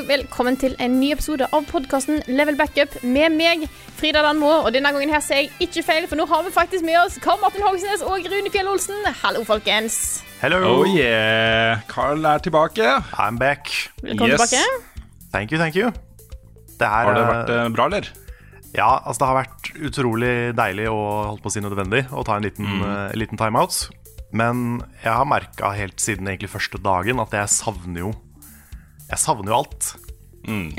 Og velkommen til en ny episode av podkasten Level Backup med meg, Frida Danmo. Og denne gangen her ser jeg ikke feil, for nå har vi faktisk med oss Karl Martin Hogsnes og Rune Fjell Olsen. Hallo, folkens. Hello. Oh yeah. Carl er tilbake. I'm back. Velkommen Yes. tilbake. Thank you, thank you. Det er, Har det vært uh, bra, eller? Ja, altså det har vært utrolig deilig og holdt på å si nødvendig å ta en liten, eh, liten timeout. Men jeg har merka helt siden egentlig første dagen at jeg savner jo Jeg savner jo alt.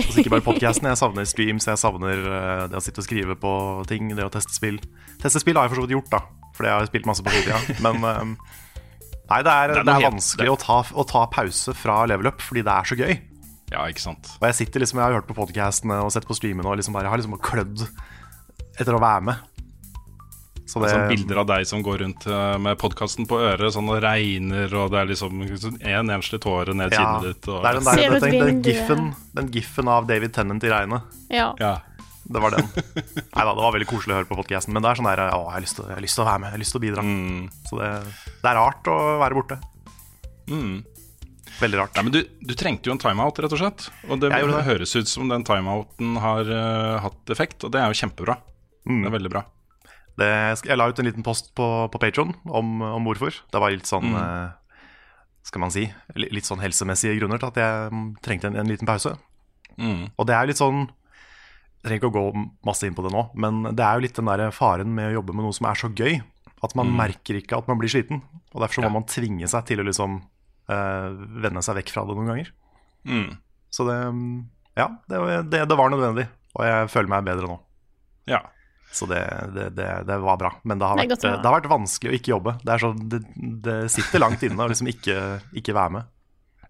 Altså ikke bare podcasten, jeg savner streams, jeg savner eh, det å sitte og skrive på ting, det å teste spill. Teste spill har jeg for så vidt gjort, da, for jeg har spilt masse på fritida. Men eh, nei, det er, Det er det er vanskelig å ta, å ta pause fra level up fordi det er så gøy. Ja, ikke sant. Og jeg sitter liksom, jeg har hørt på podcastene og sett på streamene og liksom bare, jeg har liksom klødd etter å være med. Så det, Sånn bilder av deg som går rundt eh, med podkasten på øret, sånn og regner, og det er liksom en enslig tåre ned ja, kinnet ditt. Og, det er den, der, ut den, den, giffen, den giffen av David Tennant i regnet. Ja. ja. Det var den. Nei da, det var veldig koselig å høre på podcasten, men det er sånn der Å, jeg har lyst til, jeg har lyst til å være med, jeg har lyst til å bidra. Mm. Så det, det er rart å være borte. Mm. Veldig rart. Nei, men du, du trengte jo en timeout, rett og slett. Og det, det det. høres ut som den timeouten har uh, hatt effekt, og det er jo kjempebra. Mm. Det er veldig bra. Det, jeg la ut en liten post på, på Patron om, om hvorfor. Det var litt sånn Mm. eh, Skal man si Litt sånn helsemessige grunner til at jeg mm, trengte en, en liten pause. Mm. Og det er litt sånn Jeg trenger ikke å gå masse inn på det nå, men det er jo litt den der faren med å jobbe med noe som er så gøy, at man merker ikke at man blir sliten. Og derfor så må Mm. Ja. man tvinge seg til å liksom eh, vende seg vekk fra det noen ganger. Mm. Så det mm, Ja, det, det, det var nødvendig. Og jeg føler meg bedre nå. Ja. Så det, det, det, det var bra. Men det har, Det vært, det har vært vanskelig å ikke jobbe. Det, er så, det, det sitter langt inne å liksom ikke, ikke være med.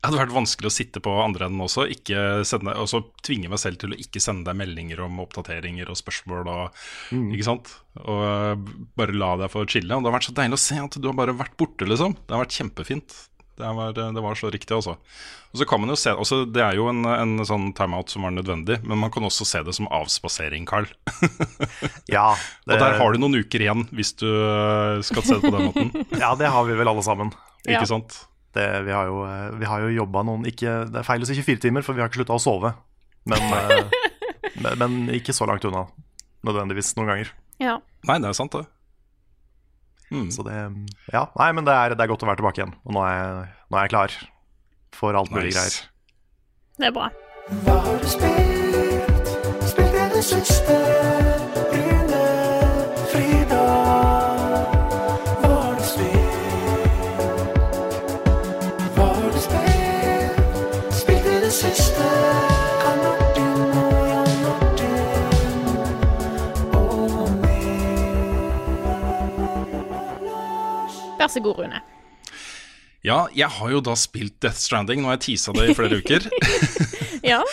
Det hadde vært vanskelig å sitte på andre enden også, ikke sende, og så tvinge meg selv til å ikke sende deg meldinger om oppdateringer og spørsmål. Og, Ikke sant? Og eh, bare la deg få chille. Og det har vært så deilig å se at du har bare vært borte, liksom. Det har vært kjempefint. Det var, det var så riktig, altså. Og så kan man jo se også, Det er jo en, en sånn timeout som var nødvendig, men man kan også se det som avspasering, Carl. Ja, det, Og der har du noen uker igjen, hvis du eh, skal se det på den måten. ja, det har vi vel alle sammen. Ja. Ikke sant? Det, vi har jo, eh, vi har jo jobba noen ikke, Det er feil å si 24 timer, for vi har ikke slutta å sove. Men, eh, men, men ikke så langt unna, nødvendigvis, noen ganger. ja. Nei, det er sant, det. Mm. Så det Ja, nei, men det er, det er godt å være tilbake igjen. Og nå er jeg, nå er jeg klar for alt mulig Nice. greier. Det er bra. Hva har du spilt? Spilt i det siste? Vær så god, Rune. Ja, jeg har jo da spilt Death Stranding. Nå har jeg teasa det i flere uker. Ja.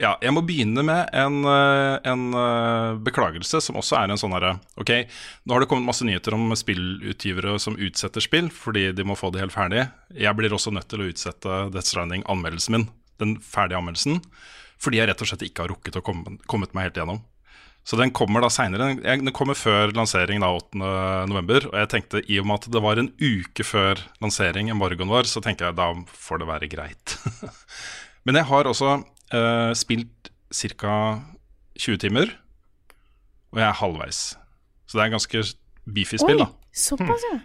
Ja, jeg må begynne med en, eh, en eh, beklagelse, som også er en sånn herre Ok, nå har det kommet masse nyheter om spillutgivere som utsetter spill fordi de må få det helt ferdig. Jeg blir også nødt til å utsette Death Stranding-anmeldelsen min, den ferdige anmeldelsen, fordi jeg rett og slett ikke har rukket å komme, kommet meg helt gjennom. Så den kommer da seinere. Den kommer før lansering da 8. november. Og jeg tenkte i og med at det var en uke før lansering, embargoen vår, så tenker jeg da får det være greit. Men jeg har også uh, spilt ca. 20 timer, og jeg er halvveis. Så det er en ganske beefy spill, da. såpass, ja.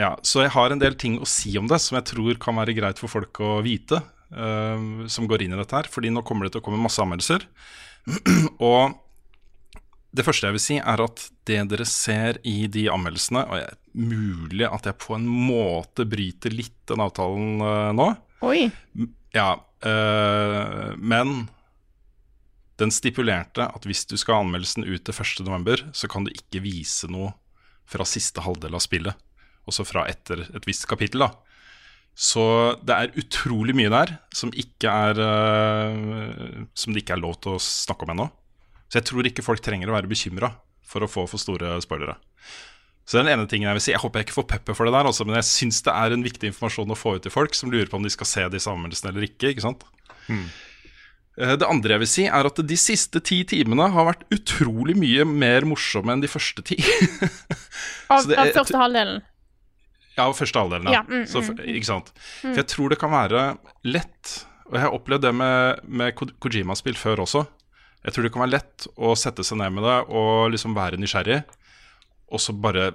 Ja, så jeg har en del ting å si om det som jeg tror kan være greit for folk å vite. uh, som går inn i dette her. Fordi nå kommer det til å komme masse anmeldelser. og det første jeg vil si, er at det dere ser i de anmeldelsene Og det er mulig at jeg på en måte bryter litt den avtalen uh, nå. Oi. Ja, uh, men den stipulerte at hvis du skal ha anmeldelsen ut til 1.11., så kan du ikke vise noe fra siste halvdel av spillet. Også fra etter et visst kapittel, da. Så det er utrolig mye der som, ikke er, uh, som det ikke er lov til å snakke om ennå. Så jeg tror ikke folk trenger å være bekymra for å få for store spoilere. Så det er den ene tingen Jeg vil si Jeg håper jeg ikke får pepper for det der, også, men jeg syns det er en viktig informasjon å få ut til folk som lurer på om de skal se disse anmeldelsene eller ikke. ikke sant? Hmm. Det andre jeg vil si, er at de siste ti timene har vært utrolig mye mer morsomme enn de første ti. Av, det av første halvdelen. Ja, av første halvdelen, ja. Ja, mm, Så, ikke sant? For jeg tror det kan være lett, og jeg har opplevd det med, med Kojima-spill før også. Jeg tror det kan være lett å sette seg ned med det og liksom være nysgjerrig, og så bare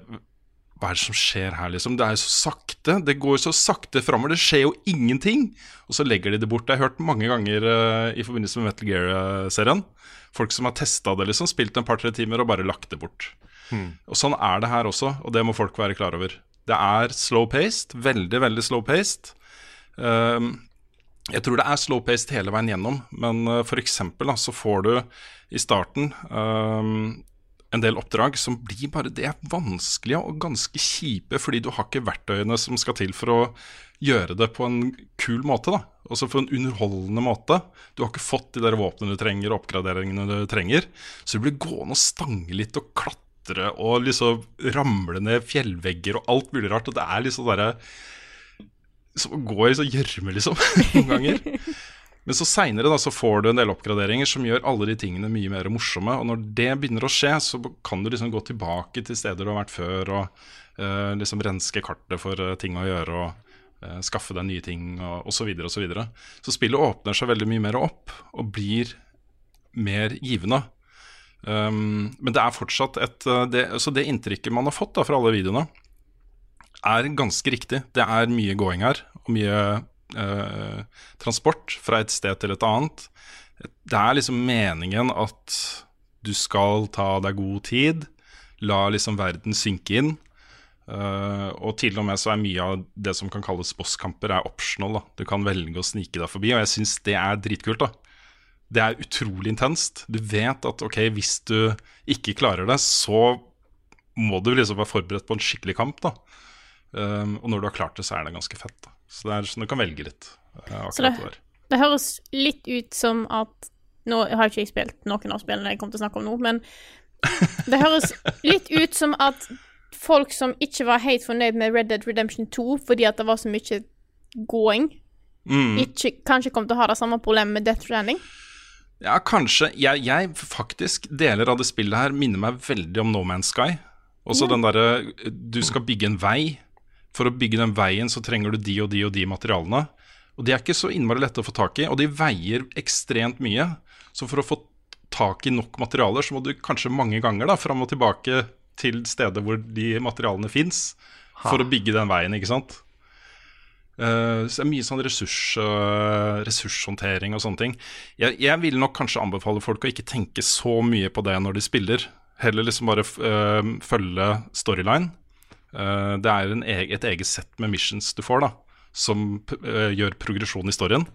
Hva er det som skjer her, liksom? Det er jo så sakte. Det går så sakte framover. Det skjer jo ingenting. Og så legger de det bort. Det har jeg hørt mange ganger uh, i forbindelse med Metal Gear-serien. Folk som har testa det, liksom, spilt en par-tre timer og bare lagt det bort. Og Sånn er det her også, og det må folk være klar over. Det er slow-paced, veldig, veldig slow-paced. Um, jeg tror det er slow-paced hele veien gjennom, men uh, for eksempel så får du i starten um, en del oppdrag som blir bare Det vanskelige og ganske kjipe, fordi du har ikke verktøyene som skal til for å gjøre det på en kul måte. da Altså på en underholdende måte. Du har ikke fått de der våpnene du trenger, og oppgraderingene du trenger. Så du blir gående og stange litt og klatre og liksom ramle ned fjellvegger og alt mulig rart. Og det er liksom derre Som å gå i så gjørme, liksom, noen ganger. Men så seinere får du en del oppgraderinger som gjør alle de tingene mye mer morsomme. Og når det begynner å skje, så kan du liksom gå tilbake til steder du har vært før, og uh, liksom renske kartet for uh, ting å gjøre, og uh, skaffe deg nye ting, og osv. Så, videre, og så, videre. så spillet åpner seg veldig mye mer opp, og blir mer givende. Um, men det er fortsatt et det, Så det inntrykket man har fått da fra alle videoene, er ganske riktig. Det er mye gåing her, og mye eh, transport fra et sted til et annet. Det er liksom meningen at du skal ta deg god tid, la liksom verden synke inn. Eh, og til og med så er mye av det som kan kalles bosskamper, er optional. da Du kan velge å snike deg forbi, og jeg syns det er dritkult. da Det er utrolig intenst. Du vet at ok, hvis du ikke klarer det, så må du liksom være forberedt på en skikkelig kamp. da Um, og når du har klart det, så er det ganske fett. Da. Så det er sånn du kan velge litt. uh, Så det- det. Det høres litt ut som at Nå har jeg ikke spilt noen av spillene jeg kommer til å snakke om nå, men det høres litt ut som at folk som ikke var helt fornøyd med Red Dead Redemption 2 fordi at det var så mye gåing, Mm. ikke, kanskje kom til å ha det samme problemet med Death Stranding. Ja, kanskje. Jeg, jeg faktisk, deler av det spillet her minner meg veldig om No Man's Sky. Også den derre Du skal bygge en vei. For å bygge den veien så trenger du de og de og de materialene. Og de er ikke så innmari lette å få tak i, og de veier ekstremt mye. Så for å få tak i nok materialer, så må du kanskje mange ganger da fram og tilbake til stedet hvor de materialene fins, for å bygge den veien, ikke sant. Uh, så det er mye sånn ressurs, uh, ressurshåndtering og sånne ting. Jeg, jeg vil nok kanskje anbefale folk å ikke tenke så mye på det når de spiller. Heller liksom bare uh, følge storyline. Eh, det er eg, et eget sett med missions du får, da, som eh, gjør progresjon i storyen.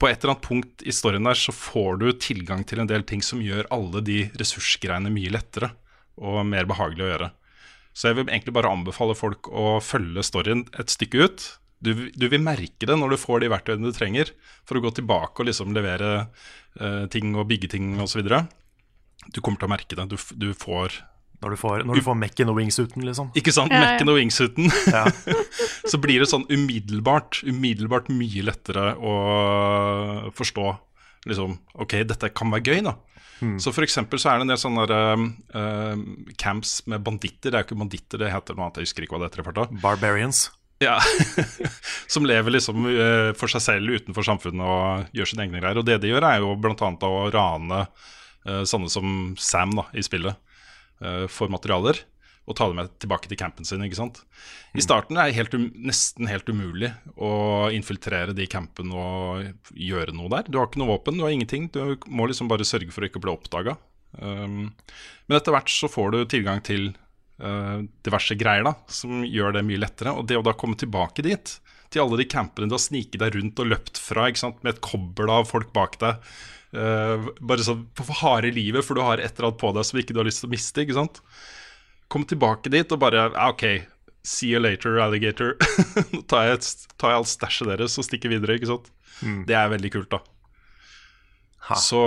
På et eller annet punkt i storyen der så får du tilgang til en del ting som gjør alle de ressursgreiene mye lettere og mer behagelig å gjøre. Så jeg vil egentlig bare anbefale folk å følge storyen et stykke ut. Du, du vil merke det når du får de verktøyene du trenger for å gå tilbake og liksom levere eh, ting og bygge ting osv. Du kommer til å merke det. Du, du får Når du får, når du får Mekken og wingsuiten, liksom. Ikke sant? Ja, ja. Mekken og wingsuiten. Ja. så blir det sånn umiddelbart Umiddelbart mye lettere å forstå liksom, Ok, dette kan være gøy, da. Så for eksempel så er det en del sånne der, uh, camps med banditter. Det er jo ikke banditter, det heter noe annet. Jeg husker ikke hva det heter i farta. Barbarians. Ja. som lever liksom uh, for seg selv utenfor samfunnet og gjør sine egne greier. Og det de gjør, er jo bl.a. å rane uh, sånne som Sam da, i spillet for materialer. Og ta dem med tilbake til campen sin. ikke sant? I starten er det helt um, nesten helt umulig å infiltrere de campene og gjøre noe der. Du har ikke noe våpen, du har ingenting. Du må liksom bare sørge for å ikke bli oppdaga. Um, men etter hvert så får du tilgang til uh, diverse greier da, som gjør det mye lettere. Og det å da komme tilbake dit, til alle de campene du har sniket deg rundt og løpt fra, ikke sant? med et kobbel av folk bak deg, eh, bare sånn for harde livet, for du har et eller annet på deg som ikke du har lyst til å miste. ikke sant? Kom tilbake dit og bare OK, see you later, alligator. Nå tar jeg, tar jeg alt stæsjet deres og stikker videre, ikke sant. Det er veldig kult, da. Ha. Så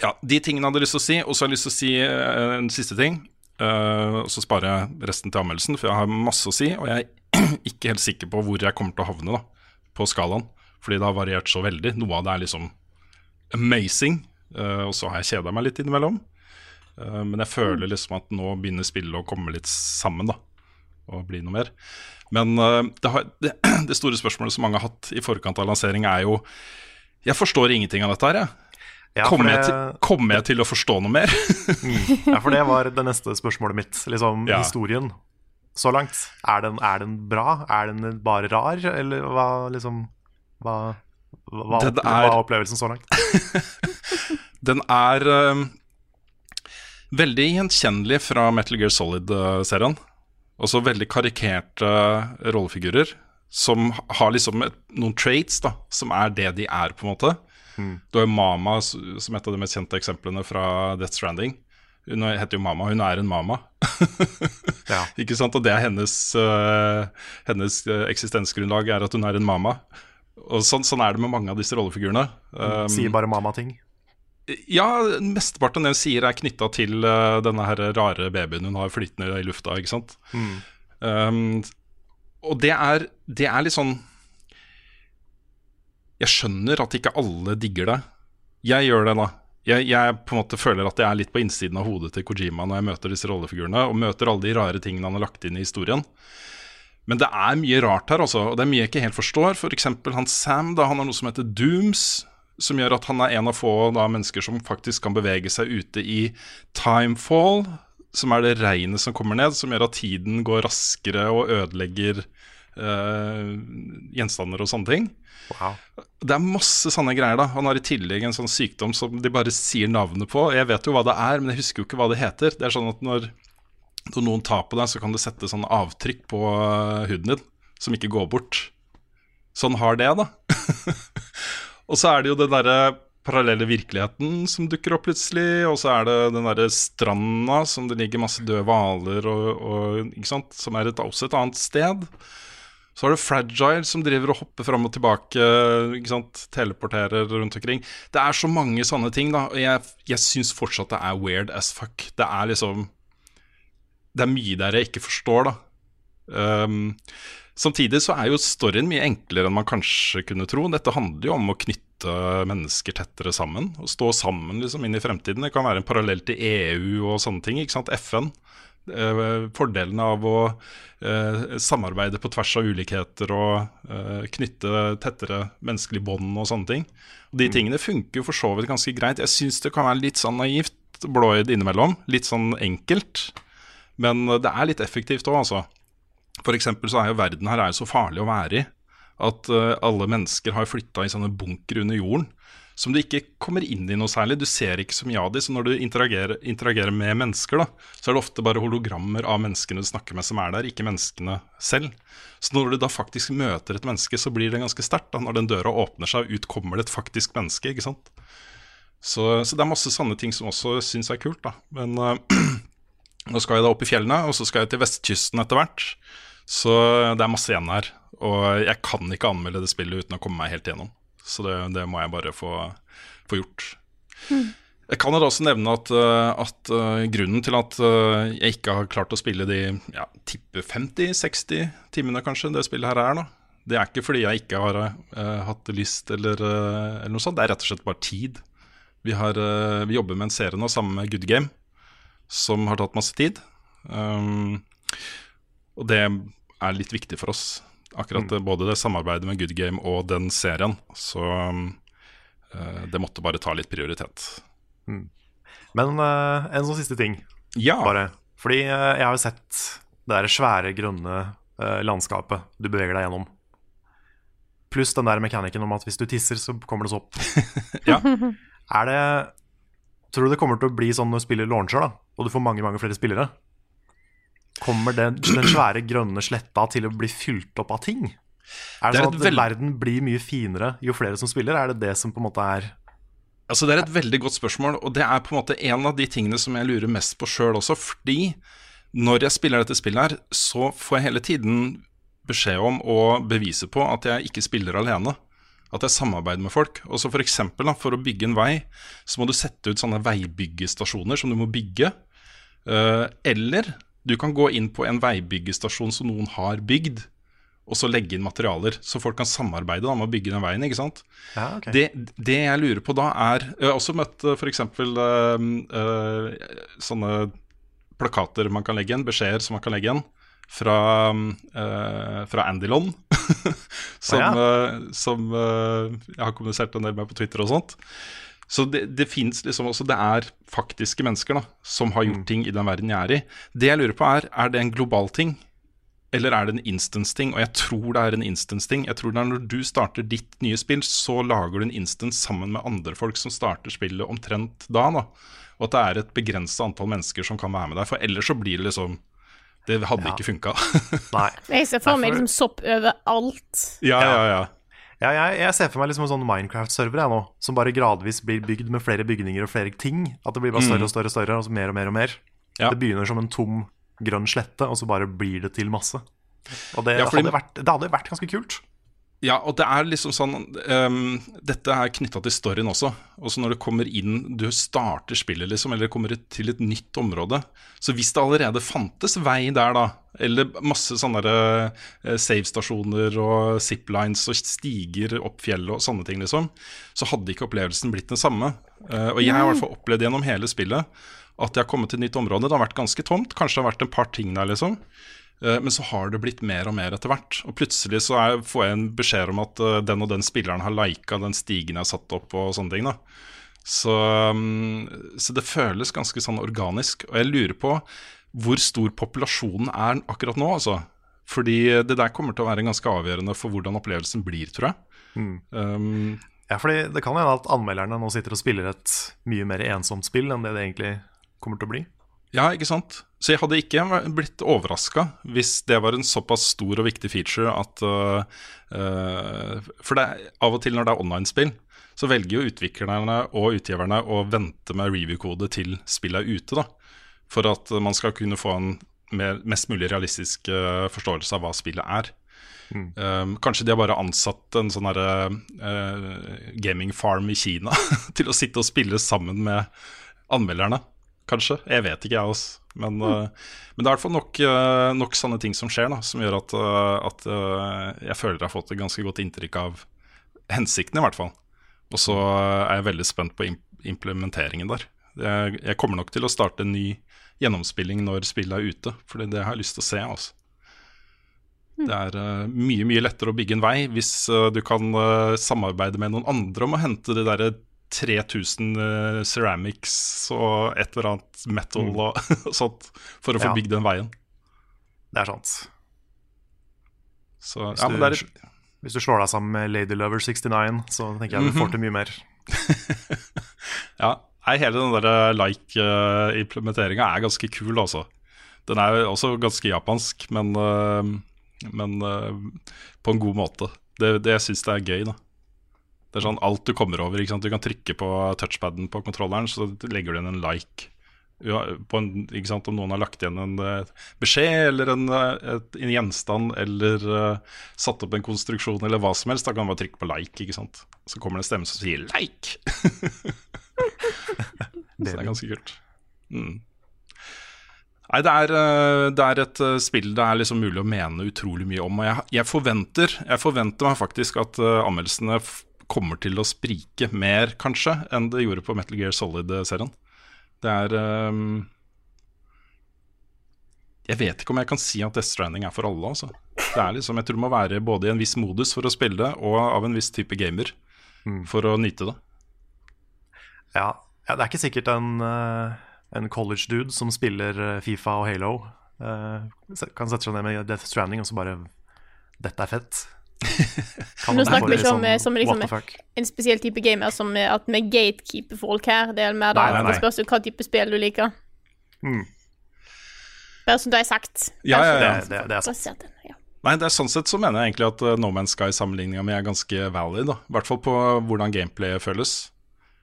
ja, de tingene hadde jeg lyst til å si. Og så har jeg lyst til å si uh, en siste ting. Uh, og så sparer jeg resten til anmeldelsen, for jeg har masse å si. Og jeg er ikke helt sikker på hvor jeg kommer til å havne da, på skalaen. Fordi det har variert så veldig. Noe av det er liksom amazing, Uh, og så har jeg kjeda meg litt innimellom. Uh, men jeg føler liksom at nå begynner spillet å komme litt sammen, da. Og bli noe mer. Men uh, det, har, det, det store spørsmålet som mange har hatt i forkant av lansering, er jo Jeg forstår ingenting av dette her, jeg. Ja, Kommer, jeg til, kommer jeg til å forstå noe mer? Ja, for det var det neste spørsmålet mitt. Liksom, Ja. Historien så langt. Er den, er den bra? Er den bare rar? Eller hva liksom Hva, hva, hva er- er opplevelsen så langt? Den er um, veldig gjenkjennelig fra Metal Gear Solid-serien. Også veldig karikerte rollefigurer som har liksom et, noen traits da, som er det de er, på en måte. Du har jo Mama som et av de mest kjente eksemplene fra Death Stranding. Hun heter jo Mama, hun er en mama. Ja. Ikke sant? Og det er hennes, uh, hennes øh, eksistensgrunnlag er at hun er en mama. Og sånn, sånn er det med mange av disse rollefigurene. Um, Sier bare mamma-ting. ja, mesteparten av det hun sier er knytta til uh, denne her rare babyen hun har flytende i lufta, ikke sant. Um, og det er, det er litt sånn Jeg skjønner at ikke alle digger det. Jeg gjør det, da. Jeg, jeg på en måte føler at jeg er litt på innsiden av hodet til Kojima når jeg møter disse rollefigurene, og møter alle de rare tingene han har lagt inn i historien. Men det er mye rart her, altså, og det er mye jeg ikke helt forstår. For eksempel han Sam, da, han har noe som heter Dooms, som gjør at han er en av få da, mennesker som faktisk kan bevege seg ute i timefall, som er det regnet som kommer ned, som gjør at tiden går raskere og ødelegger øh, gjenstander og sånne ting. Wow. Det er masse sånne greier. da Han har i tillegg en sånn sykdom som de bare sier navnet på. Jeg vet jo hva det er, men jeg husker jo ikke hva det heter. Det er sånn at når, når noen tar på deg, så kan det sette sånn avtrykk på øh, huden din som ikke går bort. Sånn har det, da. og så er det jo den derre parallelle virkeligheten som dukker opp plutselig, og så er det den derre stranda som det ligger masse døde hvaler og, og ikke sant, som er et, også et annet sted. Så har du Fragile som driver og hopper fram og tilbake, ikke sant? teleporterer rundt omkring. Det er så mange sånne ting, da. Og jeg, jeg syns fortsatt det er weird as fuck. Det er liksom Det er mye der jeg ikke forstår, da. Um, samtidig så er jo storyen mye enklere enn man kanskje kunne tro. Dette handler jo om å knytte mennesker tettere sammen. Og stå sammen liksom inn i fremtiden. Det kan være en parallell til EU og sånne ting. ikke sant? FN. Uh, fordelene av å uh, samarbeide på tvers av ulikheter og uh, knytte tettere menneskelige bånd og sånne ting. Og De tingene funker jo for så vidt ganske greit. Jeg syns det kan være litt sånn naivt blåøyd innimellom. Litt sånn enkelt. Men det er litt effektivt òg, altså. Eksempel så er jo verden her er så farlig å være i at eh, alle mennesker har flytta i sånne bunker under jorden som du ikke kommer inn i noe særlig. Du ser ikke så mye av de, så når du interagerer, interagerer med mennesker, da, så er det ofte bare hologrammer av menneskene du snakker med som er der, ikke menneskene selv. Så når du da faktisk møter et menneske, så blir det ganske sterkt. Når den døra åpner seg, ut kommer det et faktisk menneske. ikke sant? Så, så det er masse sånne ting som også syns er kult, da. Men eh, nå skal jeg da opp i fjellene, og så skal jeg til vestkysten etter hvert. Så det er masse igjen her. Og jeg kan ikke anmelde det spillet uten å komme meg helt gjennom. Så det, det må jeg bare få, få gjort. Jeg kan da også nevne at, eh, at eh, grunnen til at eh, jeg ikke har klart å spille de ja, tippe 50-60 timene kanskje det spillet her er, da. Det er ikke fordi jeg ikke har uh, hatt lyst eller, eller noe sånt, det er rett og slett bare tid. Vi, har, vi jobber med en serie nå sammen med Good Game, som har tatt masse tid. Um, og det er litt viktig for oss. Akkurat mm. både det samarbeidet med Good Game og den serien. Så eh, det måtte bare ta litt prioritet. Men uh, en sånn siste ting, Ja. bare. Fordi uh, jeg har jo sett det der svære, grønne landskapet du beveger deg gjennom. Pluss den der mekanikken om at hvis du tisser, så kommer det sopp. Ja. Er det Tror du det kommer til å bli sånn når spillet launcher, da, og du får mange mange flere spillere? Kommer den, den svære grønne sletta til å bli fylt opp av ting? Er Det det er sånn at veld- verden blir mye finere jo flere som spiller? Er det det som på en måte er Altså Det er et veldig godt spørsmål, og det er på en måte en av de tingene som jeg lurer mest på sjøl også. Fordi når jeg spiller dette spillet her, så får jeg hele tiden beskjed om å bevise på at jeg ikke spiller alene. At jeg samarbeider med folk. Og så For eksempel, da, for å bygge en vei, så må du sette ut sånne veibyggestasjoner som du må bygge. Eh, eller du kan gå inn på en veibyggestasjon som noen har bygd, og så legge inn materialer, så folk kan samarbeide da, med å bygge den veien. ikke sant? Ja, okay. Det, det jeg lurer på da er Jeg har også møtt f.eks. Uh, sånne plakater man kan legge igjen, beskjeder som man kan legge igjen, fra, uh, fra Andylon. som Å, eh, som eh, jeg har kommunisert en del med på Twitter og sånt. Så det, det fins liksom også Det er faktiske mennesker da som har gjort ting i den verden jeg er i. Det jeg lurer på, er Er det en global ting? Eller er det en instance-ting? Og jeg tror det er en instance-ting. Jeg tror det er Når du starter ditt nye spill, så lager du en instance sammen med andre folk som starter spillet omtrent da. da. Og at det er et begrensa antall mennesker som kan være med deg. For ellers så blir det liksom Det hadde ikke funka. Jeg ser for meg liksom sopp overalt. ja, ja, ja. Ja, jeg, jeg ser for meg liksom en sånn Minecraft-server jeg nå, som bare gradvis blir bygd med flere bygninger og flere ting. At det blir bare større og større, og større, og så mer og mer og mer. Mm. Ja. Det begynner som en tom grønn slette, og så bare blir det til masse. Og det, Ja, fordi- hadde, vært, det hadde vært ganske kult. Ja, og det er liksom sånn um, Dette er knytta til storyen også. Også når du kommer inn Du starter spillet, liksom, eller kommer til et nytt område. Så hvis det allerede fantes vei der, da, eller masse sånne eh, save-stasjoner og ziplines og stiger opp fjellet og sånne ting, liksom, så hadde ikke opplevelsen blitt den samme. Uh, og jeg har i hvert fall opplevd gjennom hele spillet at jeg har kommet til et nytt område. Det har vært ganske tomt. Kanskje det har vært et par ting der, liksom. Eh, Men så har det blitt mer og mer etter hvert. Og plutselig så er, får jeg en beskjed om at eh, den og den spilleren har lika den stigen jeg har satt opp, og sånne ting. da så, mm, så det føles ganske sånn organisk. Og jeg lurer på hvor stor populasjonen er akkurat nå, altså. Fordi det der kommer til å være ganske avgjørende for hvordan opplevelsen blir, tror jeg. Um, Ja, fordi det kan hende at anmelderne nå sitter og spiller et mye mer ensomt spill enn det det egentlig kommer til å bli. Ja, ikke sant? Så jeg hadde ikke blitt overraska hvis det var en såpass stor og viktig feature at uh, uh, For det, av og til når det er online-spill, så velger jo utviklerne og utgiverne å vente med review-kode til spillet er ute, da. For at man skal kunne få en mer, mest mulig realistisk uh, forståelse av hva spillet er. Um, kanskje de har bare ansatt en sånn herre øh, gaming farm i Kina til å sitte og spille sammen med anmelderne. Kanskje. Jeg vet ikke, jeg også. Men, øh, men det er i hvert fall nok, øh, nok sånne ting som skjer, da, som gjør at, øh, at jeg føler jeg har fått et ganske godt inntrykk av hensikten, i hvert fall. Og så er jeg veldig spent på im- implementeringen der. Jeg, jeg kommer nok til å starte en ny gjennomspilling når spillet er ute, for det har jeg lyst til å se. Altså. Det er uh, mye mye lettere å bygge en vei hvis uh, du kan uh, samarbeide med noen andre om å hente de derre 3000 øh, ceramics og et eller annet metal og, sånt for å få Ja. bygd den veien. Det er sant. Så Hvis, ja, det er du, hvis du slår deg sammen med Lady Lover 69, så tenker jeg du får til mye mer. Ja, hele den der like-implementeringa er ganske kul, altså. Den er jo også ganske japansk, men, men på en god måte. Det, det syns jeg er gøy, da. Det er sånn alt du kommer over. Du kan trykke på touchpaden på kontrolleren, så legger du inn en like. En? Om noen har lagt igjen en eh, beskjed eller en, eh, et, en gjenstand eller uh, satt opp en konstruksjon eller hva som helst, da kan man bare trykke på like. Så kommer det en stemme som sier 'like'. Så det er ganske kult. Mm. Nei, det er, det er et spill det er liksom mulig å mene utrolig mye om. Og jeg, jeg, forventer, jeg forventer meg faktisk at anmeldelsene kommer til å sprike mer, kanskje, enn det gjorde på Metal Gear Solid-serien. Det er um, Jeg vet ikke om jeg kan si at Death Stranding er for alle, altså. Det er liksom, Jeg tror du må være både i en viss modus for å spille det, og av en viss type gamer for å nyte det. Ja, ja, det er ikke sikkert en, eh, en college dude som spiller eh, Fifa og Halo, eh, kan sette seg ned med Death Stranding og så bare Dette er fett. Nå snakker vi ikke om, sånn, eh, som liksom-? En spesiell type gamer som eh, at vi gatekeeper folk her. Det er mer da Nei, nei, nei. det spørs jo hva type spill du liker. Mm. Bare som det er sagt. Ja, ja, ja. Det, det, det er sant. Ja. Nei, det er sånn sett så mener jeg egentlig at uh, No Man's Sky-sammenligninga mi er ganske valid. I hvert fall på hvordan gameplayet føles.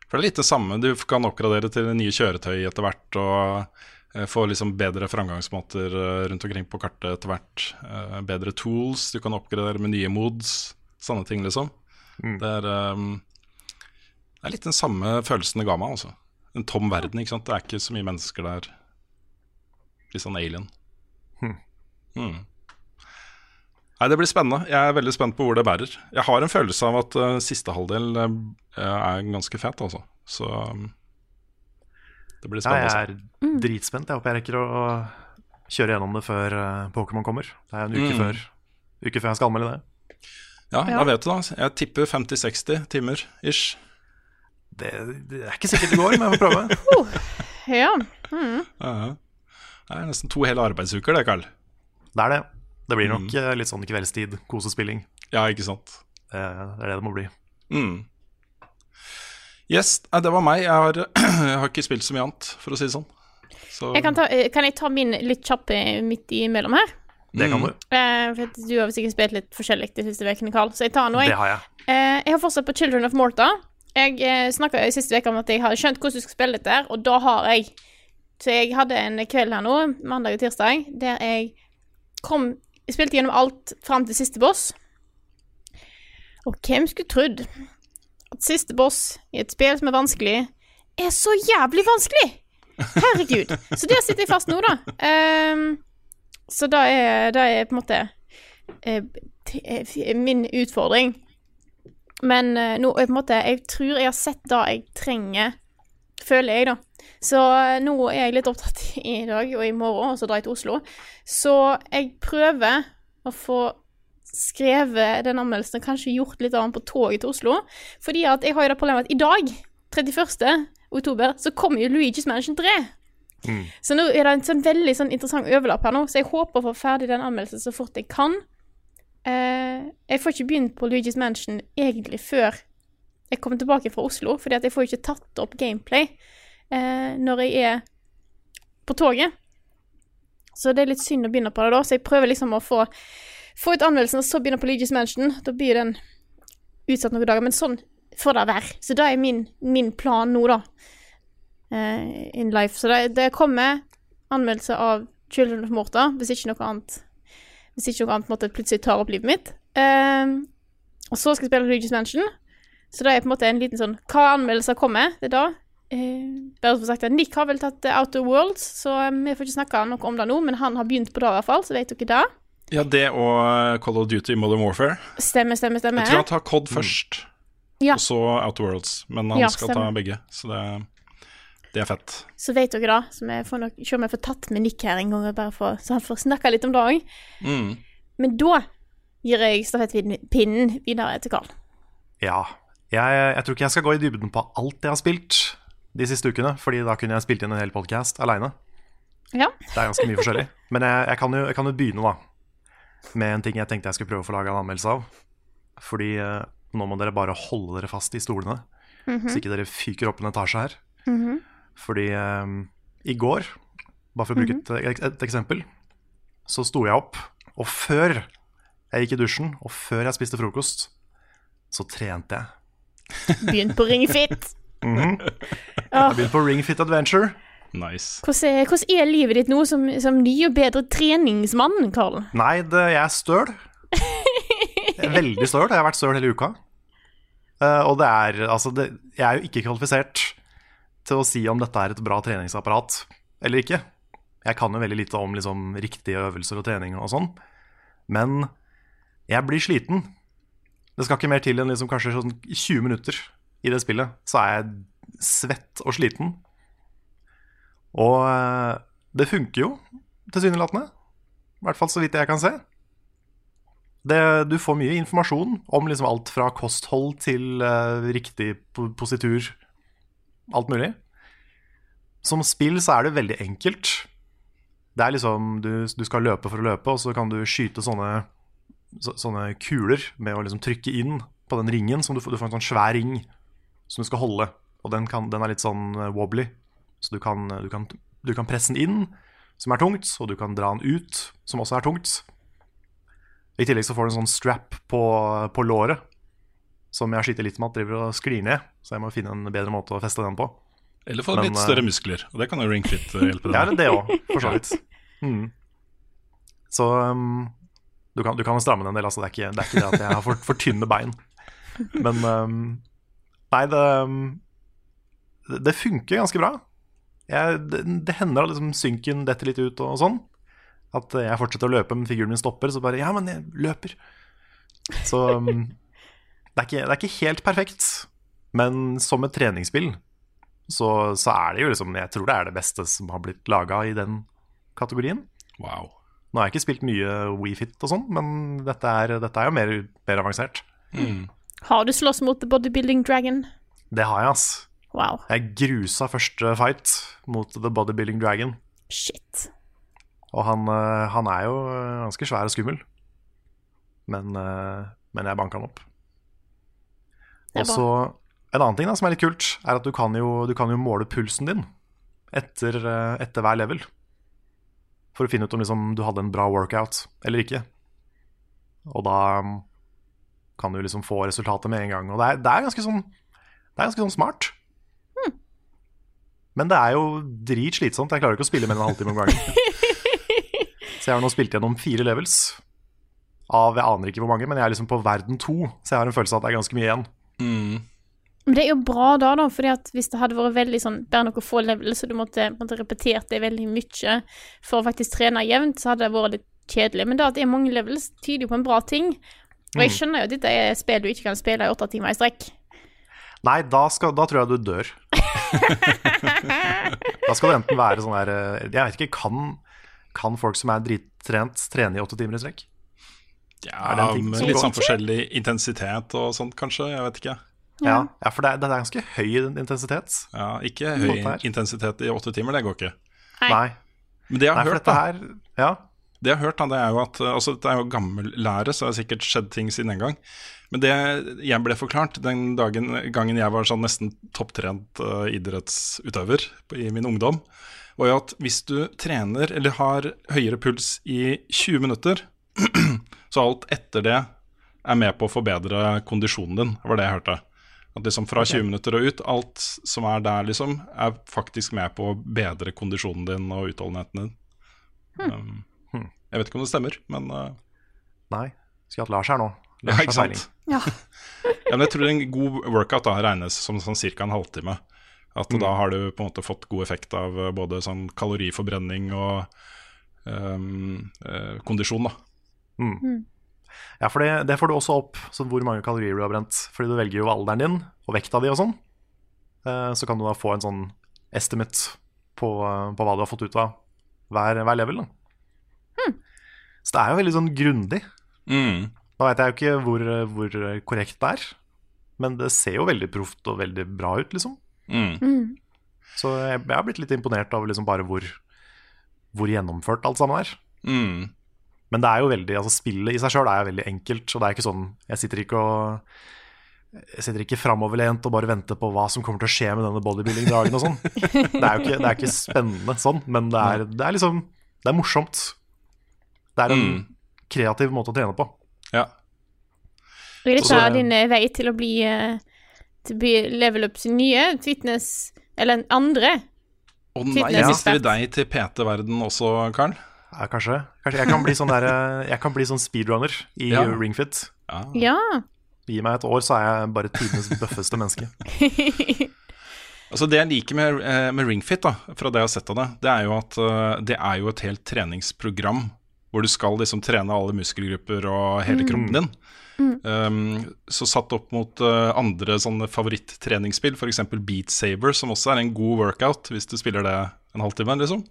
For det er litt det samme. Du kan oppgradere til nye kjøretøy etter hvert. Og eh, få liksom bedre framgangsmåter eh, rundt omkring på kartet etter hvert. Eh, bedre tools. Du kan oppgradere med nye mods. Sånne ting, liksom. Det, er, ehm, det er litt den samme følelsen det ga meg, altså. En tom verden, ikke sant. Det er ikke så mye mennesker der. Litt sånn alien. Mm. Nei, Det blir spennende. Jeg er veldig spent på hvor det bærer. Jeg har en følelse av at uh, siste halvdel uh, er ganske fet, altså. Så um, det blir Ja, spennende. jeg er dritspent. Jeg håper jeg rekker å kjøre gjennom det før eh, Pokémon kommer. Det er en uke, Mm. før, uke før jeg skal anmelde det. Ja, da vet du da. Jeg tipper 50-60 timer ish. det. Det er ikke sikkert det går, men jeg får prøve. ja. Ja, Det er nesten to hele arbeidsuker, det, Carl. Det er det. Det blir nok Mm. litt sånn kveldstid, kosespilling. Ja, ikke sant. Det, det er det det må bli. Mm. Yes, det var meg. Jeg har, jeg har ikke spilt så mye annet, for å si det sånn. Så, Jeg kan, ta, eh, kan jeg ta min litt kjappe midt imellom her? Det kan Mm. du. Eh, for du har sikkert spilt litt forskjellig de siste ukene, Karl, så jeg tar noe. Det har jeg. Uh, jeg har fortsatt på Children of Morta. Jeg uh, snakka siste uke om at jeg har skjønt hvordan du skal spille dette, og da har jeg. Så jeg hadde en kveld her nå, mandag og tirsdag, der jeg kom Jeg spilte gjennom alt fram til siste boss. Og hvem skulle trodd at siste boss i et spill som er vanskelig, er så jævlig vanskelig? Herregud. Så der sitter jeg fast nå, da. Um, så da er, da er på en måte eh, min utfordring. Men eh, nå er på en måte Jeg tror jeg har sett det jeg trenger, føler jeg, da. Så nå er jeg litt opptatt i dag og i morgen, og så drar jeg til Oslo. Så jeg prøver å få skrevet den anmeldelsen og kanskje gjort litt annet på toget til Oslo. Fordi at jeg har jo det problemet at i dag, 31. oktober, så kommer jo Luigi's Mansion 3. Så nå er det en sånn veldig sånn interessant overlapp her nå, så jeg håper å få ferdig den anmeldelsen så fort jeg kan. Eh, jeg får ikke begynt på Luigi's Mansion egentlig før jeg kommer tilbake fra Oslo, fordi at jeg får ikke tatt opp gameplay eh, når jeg er på toget. Så det er litt synd å begynne på det da, så jeg prøver liksom å få, få ut anmeldelsen og så begynner på Luigi's Mansion. Da blir den utsatt noen dager, men sånn får det være. Så det er min, min plan nå, da. Uh, in life. Så det, det kommer anmeldelse av Children of Morta, hvis ikke noe annet Hvis ikke noe annet måtte plutselig tar opp livet mitt. Uh, og så skal jeg spille Luigi's Mansion. Så det er på en måte en liten sånn Hva anmeldelser kommer? Det er da. Eh, bare som sagt Nick har vel tatt Outer Worlds, så eh, vi får ikke snakke noe om det nå, men han har begynt på det i hvert fall, så vet dere det. Ja, det og Call of Duty Modern Warfare. Stemmer, stemmer, stemmer. Jeg tror han tar COD først, Ja. og så Outer Worlds. Men han Ja, skal stemmer. ta begge, så det, det er fett. Så vet dere da, så vi får nok se om jeg får tatt med Nick her en gang, bare for, så han får snakke litt om det òg. Mm. Men da gir jeg stafettpinnen videre til Carl. Ja. Jeg, jeg tror ikke jeg skal gå i dybden på alt jeg har spilt de siste ukene, Fordi da kunne jeg spilt inn en hel podkast aleine. Ja. Det er ganske mye forskjellig. Men jeg, jeg, kan jo, jeg kan jo begynne da med en ting jeg tenkte jeg skulle prøve å få laga en anmeldelse av. Fordi eh, nå må dere bare holde dere fast i stolene, så ikke dere fyker opp en etasje her. Fordi eh, i går, bare for å bruke et, et eksempel, så sto jeg opp, og før jeg gikk i dusjen, og før jeg spiste frokost, så trente jeg. Begynt på Ring Fit. Jeg begynte på Ring Fit Adventure. Nice. Hvordan er, hvordan er livet ditt nå som, som ny og bedre treningsmann, Karl? Nei, det, jeg er støl. Jeg er veldig støl. Jeg har vært støl hele uka. Uh, og det er Altså, det, jeg er jo ikke kvalifisert til å si om dette er et bra treningsapparat eller ikke. Jeg kan jo veldig lite om liksom, riktige øvelser og trening og sånn. Men jeg blir sliten. Det skal ikke mer til enn liksom kanskje sånn 20 minutter i det spillet, så er jeg svett og sliten. Og eh, det funker jo, tilsynelatende. I hvert fall så vidt jeg kan se. Det, du får mye informasjon om liksom alt fra kosthold til uh, riktig positur. Alt mulig. Som spill så er det veldig enkelt. Det er liksom du, du skal løpe for å løpe, og så kan du skyte sånne så, sånne kuler med å liksom trykke inn på den ringen. Som du, du får en sånn svær ring som du skal holde. Og den, kan, den er litt sånn eh, wobbly. Så du kan, du, kan, du kan presse den inn, som er tungt, og du kan dra den ut, som også er tungt. I tillegg så får du en sånn strap på, på låret, som jeg slitt litt med at driver og sklir ned. Så jeg må finne en bedre måte å feste den på. Eller få litt eh, større muskler. Og det kan jo ringfit Fit hjelpe deg med. det òg, for så vidt. Mm. Så um, du, kan, du kan stramme den en del, altså. Det er ikke det, er ikke det at jeg har for, for tynne bein. Men um, Nei, det, um, det det funker ganske bra. Jeg, det, det hender at liksom synken detter litt ut og sånn. At jeg fortsetter å løpe, men figuren min stopper. Så bare Ja, men jeg løper. Så um, det, er ikke, det er ikke helt perfekt. Men som et treningsspill så, så er det jo liksom Jeg tror det er det beste som har blitt laga i den kategorien. Wow. Nå har jeg ikke spilt mye WeFit og sånn, men dette er, dette er jo mer, mer avansert. Har du slåss mot The Bodybuilding Dragon? Det har jeg, ass. Wow. Jeg grusa første fight mot The Bodybuilding Dragon. Shit. Og han, eh, han er jo eh, ganske svær og skummel. Men, eh, men jeg banka han opp. Og så En annen ting da, som er litt kult, er at du kan jo, du kan jo måle pulsen din etter, etter hver level. For å finne ut om liksom, du hadde en bra workout eller ikke. Og da mm, kan du liksom få resultatet med en gang. Og det er, det er ganske sånn Det er ganske sånn smart. Men det er jo dritslitsomt. Jeg klarer ikke å spille mer enn en halvtime om gangen. Så jeg har nå spilt gjennom fire levels. Av jeg aner ikke hvor mange, men jeg er liksom på verden to, så jeg har en følelse av at det er ganske mye igjen. Men det er jo bra da, da, fordi at hvis det hadde vært veldig sånn bare noen få level, så du måtte, måtte repetert det veldig mye for å faktisk trene jevnt, så hadde det vært litt kjedelig. Men det at det er mange levels, tyder jo på en bra ting. Og jeg skjønner jo at dette er spill du ikke kan spille i åtte timer i strekk. Nei, da, skal, da tror jeg du dør. da skal det enten være sånn her eh, Jeg vet ikke, kan, kan folk som er drittrent, trene i åtte timer i strekk? Ja, Er det en ting med som litt sånn forskjellig intensitet og sånt, kanskje. Jeg vet ikke. Ja, ja for det er, det er ganske høy intensitet. Ja, ikke høy intensitet i åtte timer, det går ikke. Nei. Men det jeg har Nei, hørt, dette da, her Ja. Det jeg har hørt da, det er jo at altså, Dette er jo gammel lære, så det har sikkert skjedd ting siden den gang. Men det jeg ble forklart den dagen, gangen jeg var sånn nesten topptrent uh, idrettsutøver i min ungdom, var jo at hvis du trener eller har høyere puls i 20 minutter, så alt etter det er med på å forbedre kondisjonen din, var det jeg hørte. At liksom fra 20 minutter og ut, alt som er der, liksom, er faktisk med på å bedre kondisjonen din og utholdenheten din. Um, jeg vet ikke om det stemmer, men uh, Nei. Skulle hatt Lars her nå. ja, ikke sant. Ja. Ja, men jeg tror en god workout da regnes som sånn ca. en halvtime. At da har du på en måte fått god effekt av uh, både sånn kaloriforbrenning og um, uh, kondisjon, da. Ja, for det, det får du også opp, sånn hvor mange kalorier du har brent. Fordi du velger jo alderen din og vekta di og sånn. Uh, Så kan du da få en sånn estimate på, eh, på hva du har fått ut av hver, hver level. Da. Så det er jo veldig sånn grundig. Mm. Nå vet jeg jo ikke hvor, hvor korrekt det er, men det ser jo veldig proft og veldig bra ut, liksom. Mm. Så jeg, jeg har blitt litt imponert over liksom bare hvor, hvor gjennomført alt sammen er. Mm. Men det er jo veldig, altså spillet i seg sjøl er jo veldig enkelt. Så det er ikke sånn Jeg sitter ikke og Jeg sitter ikke framoverlent og bare venter på hva som kommer til å skje med denne bodybuilding-dragen og sånn. Det er jo ikke, det er ikke spennende sånn, men det er, det er liksom Det er morsomt. Det er en Mm. kreativ måte å trene på. Ja. Dette Så- er din eh, vei til å bli eh, Til å bli level up sin nye fitness Eller andre. Å nei, Fitness mister vi deg til PT-verden også, Karl? Ja, kanskje. kanskje jeg kan bli sånn der, Jeg kan bli sånn speedrunner i Ja. ringfit. Ja. Ja. Gi meg et år, så er jeg bare tidenes bøffeste menneske. Altså Det jeg liker med, eh, med Ringfit, da, fra det jeg har sett av det, det er jo at eh, det er jo et helt treningsprogram hvor du skal liksom trene alle muskelgrupper og hele kroppen din. Um, så satt opp mot uh, andre sånne favorittreningsspill, f.eks. Beat Saber, som også er en god workout hvis du spiller det en halvtime, liksom,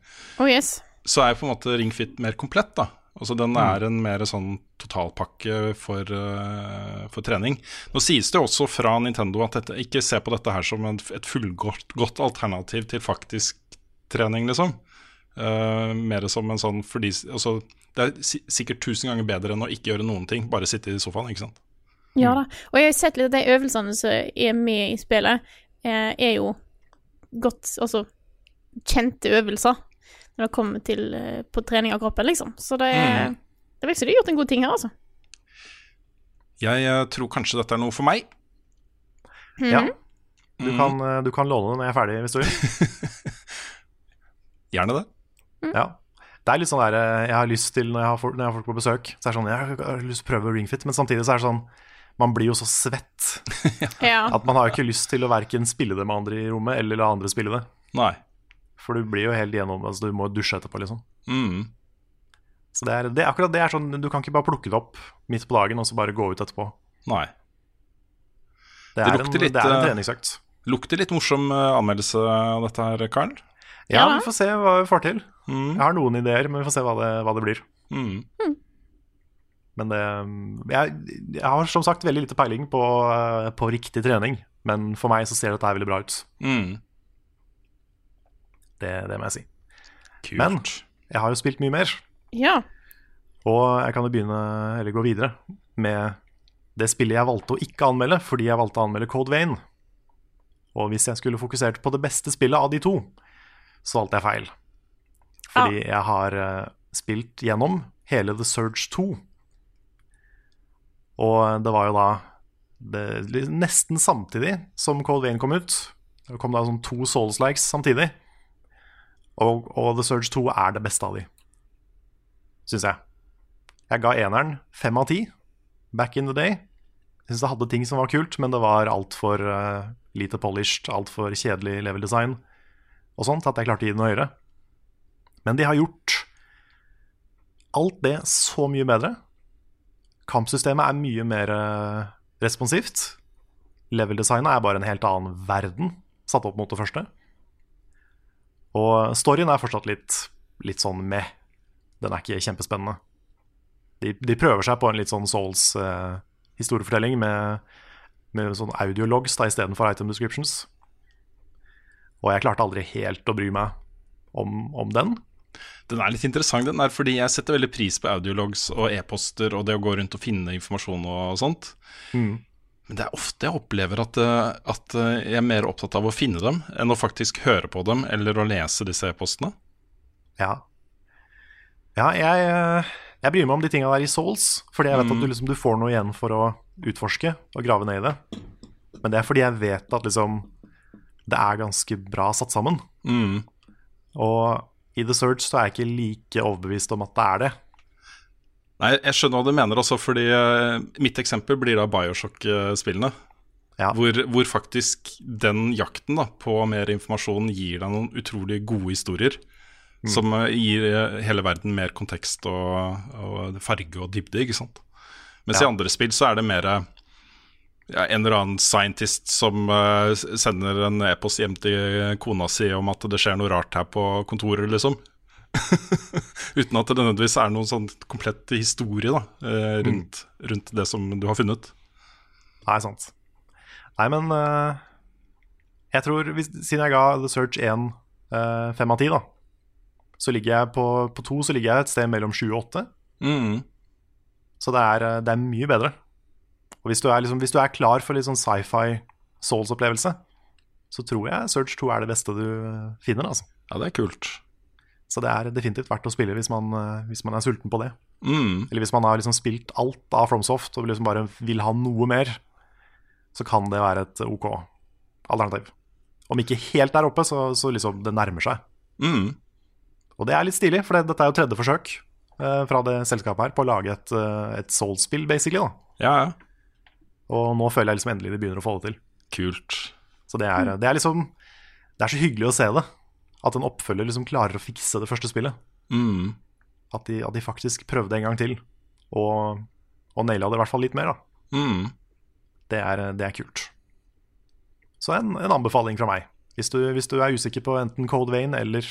Oh yes. så er på en måte Ringfit mer komplett. da Altså Den er en mer sånn totalpakke for, uh, for trening. Nå sies det også fra Nintendo at dette, ikke se på dette her som en, et fullgodt godt alternativ til faktisk trening, liksom. Eh, mer som en sånn fordi altså, Det er sikkert tusen ganger bedre enn å ikke gjøre noen ting, bare sitte i sofaen, ikke sant. Ja da. Og jeg har sett litt at de øvelsene som er med i spillet, eh, er jo godt Altså kjente øvelser når det kommer til eh, på trening av kroppen, liksom. Så det er Det virker som de har gjort en god ting her, altså. Jeg eh, tror kanskje dette er noe for meg. Ja. Du kan, eh, du kan låne den når jeg er ferdig, hvis du vil. Gjerne det. Ja. Det er litt sånn der eh, Jeg har lyst til, når jeg har, folk, når jeg har folk på besøk, så er det sånn Jeg har lyst til å prøve ringfit, men samtidig så er det sånn Man blir jo så svett Ja. at man har jo ikke lyst til å verken spille det med andre i rommet, eller la andre spille det. Nei. For du blir jo helt gjennom Altså, du må dusje etterpå, liksom. Mm. Så det er, det, er akkurat det er sånn Du kan ikke bare plukke det opp midt på dagen og så bare gå ut etterpå. Nei. Det Det er, lukter en, litt, det er en eh, treningsøkt. Lukter litt morsom eh, anmeldelse av dette her, Karl. Ja, Ja. vi får se hva vi får til. Mm. Jeg har noen ideer, men vi får se hva det, hva det blir. Mm. Men det jeg, jeg har som sagt veldig lite peiling på, eh, på riktig trening, men for meg så ser dette her veldig bra ut. Mm. Det, det må jeg si. Kult. Men jeg har jo spilt mye mer, ja. og jeg kan jo begynne, eller gå videre, med det spillet jeg valgte å ikke anmelde, fordi jeg valgte å anmelde Code Vein. Og hvis jeg skulle fokusert på det beste spillet av de to, så valgte jeg feil. Fordi jeg har eh, spilt gjennom hele The Surge 2. Og det var jo da det, nesten samtidig som Code Vein kom ut. Det kom da sånn to Souls-likes samtidig. Og, og The Surge 2 er det beste av de, syns jeg. Jeg ga eneren fem av ti back in the day. Jeg syns det hadde ting som var kult, men det var altfor uh, lite polished, altfor kjedelig level design og sånt, at jeg klarte å gi det noe høyere. Men de har gjort alt det så mye bedre. Kampsystemet er mye mer eh, responsivt. Level-designet er bare en helt annen verden satt opp mot det første. Og storyen er fortsatt litt, litt sånn meh. Den er ikke kjempespennende. De, de prøver seg på en litt sånn Souls-historiefortelling med, med sånn audiologs istedenfor item descriptions. Og jeg klarte aldri helt å bry meg om, om den. Den er litt interessant, den der, fordi jeg setter veldig pris på audiologs og e-poster og det å gå rundt og finne informasjon og sånt. Mm. Men det er ofte jeg opplever at, eh, at eh, jeg er mer opptatt av å finne dem enn å faktisk høre på dem eller å lese disse e-postene. Ja. Ja, jeg, eh, jeg bryr meg om de tinga der i Souls, fordi jeg vet at du, liksom, du får noe igjen for å utforske og grave ned i det. Men det er fordi jeg vet at liksom det er ganske bra satt sammen. Mm. Og i The Search så er jeg ikke like overbevist om at det er det. Nei, jeg skjønner hva du mener også, fordi eh, mitt eksempel blir da Bioshock-spillene. Ja. Hvor, hvor faktisk den jakten da, på mer informasjon gir deg noen utrolig gode historier. Som eh, gir eh, hele verden mer kontekst og, og farge og dybde, ikke sant. Mens Ja. i andre spill så er det mer ja, en eller annen scientist som uh, sender en e-post hjem til kona si om at det skjer noe rart her på kontoret, liksom. Uten at det nødvendigvis er noen sånn komplett historie da, rundt, rundt, rundt det som du har funnet. Nei, sant. Nei, men uh, jeg tror, hvis, siden jeg ga The Search 1 uh, fem av ti, da, så ligger jeg på, på to så ligger jeg et sted mellom sju og åtte. Mm. Så det er, eh, det er mye bedre. Og hvis du er, liksom, hvis du er klar for litt sånn sci-fi Souls-opplevelse, så tror jeg Search 2 er det beste du eh, finner. Altså. Ja, det er kult. Så det er definitivt verdt å spille hvis man, eh, hvis man er sulten på det. Mm. Eller hvis man har liksom spilt alt av FromSoft og liksom bare vil ha noe mer, så kan det være et OK alternativ. Om ikke helt der oppe, så, så liksom det nærmer seg. Mm. Og det er litt stilig, for det, dette er jo tredje forsøk eh, fra det selskapet her på å lage et, eh, et Souls-spill, basically. da. Ja, ja. Og nå føler jeg liksom endelig de begynner å få det til. Kult. Så det er, det er liksom Det er så hyggelig å se det. At en oppfølger liksom klarer å fikse det første spillet. Mm. At de, at de faktisk prøvde en gang til, og, og naila det i hvert fall litt mer. da. Mm. Det er, det er kult. Så en, en anbefaling fra meg. Hvis du, hvis du er usikker på enten Code Vein eller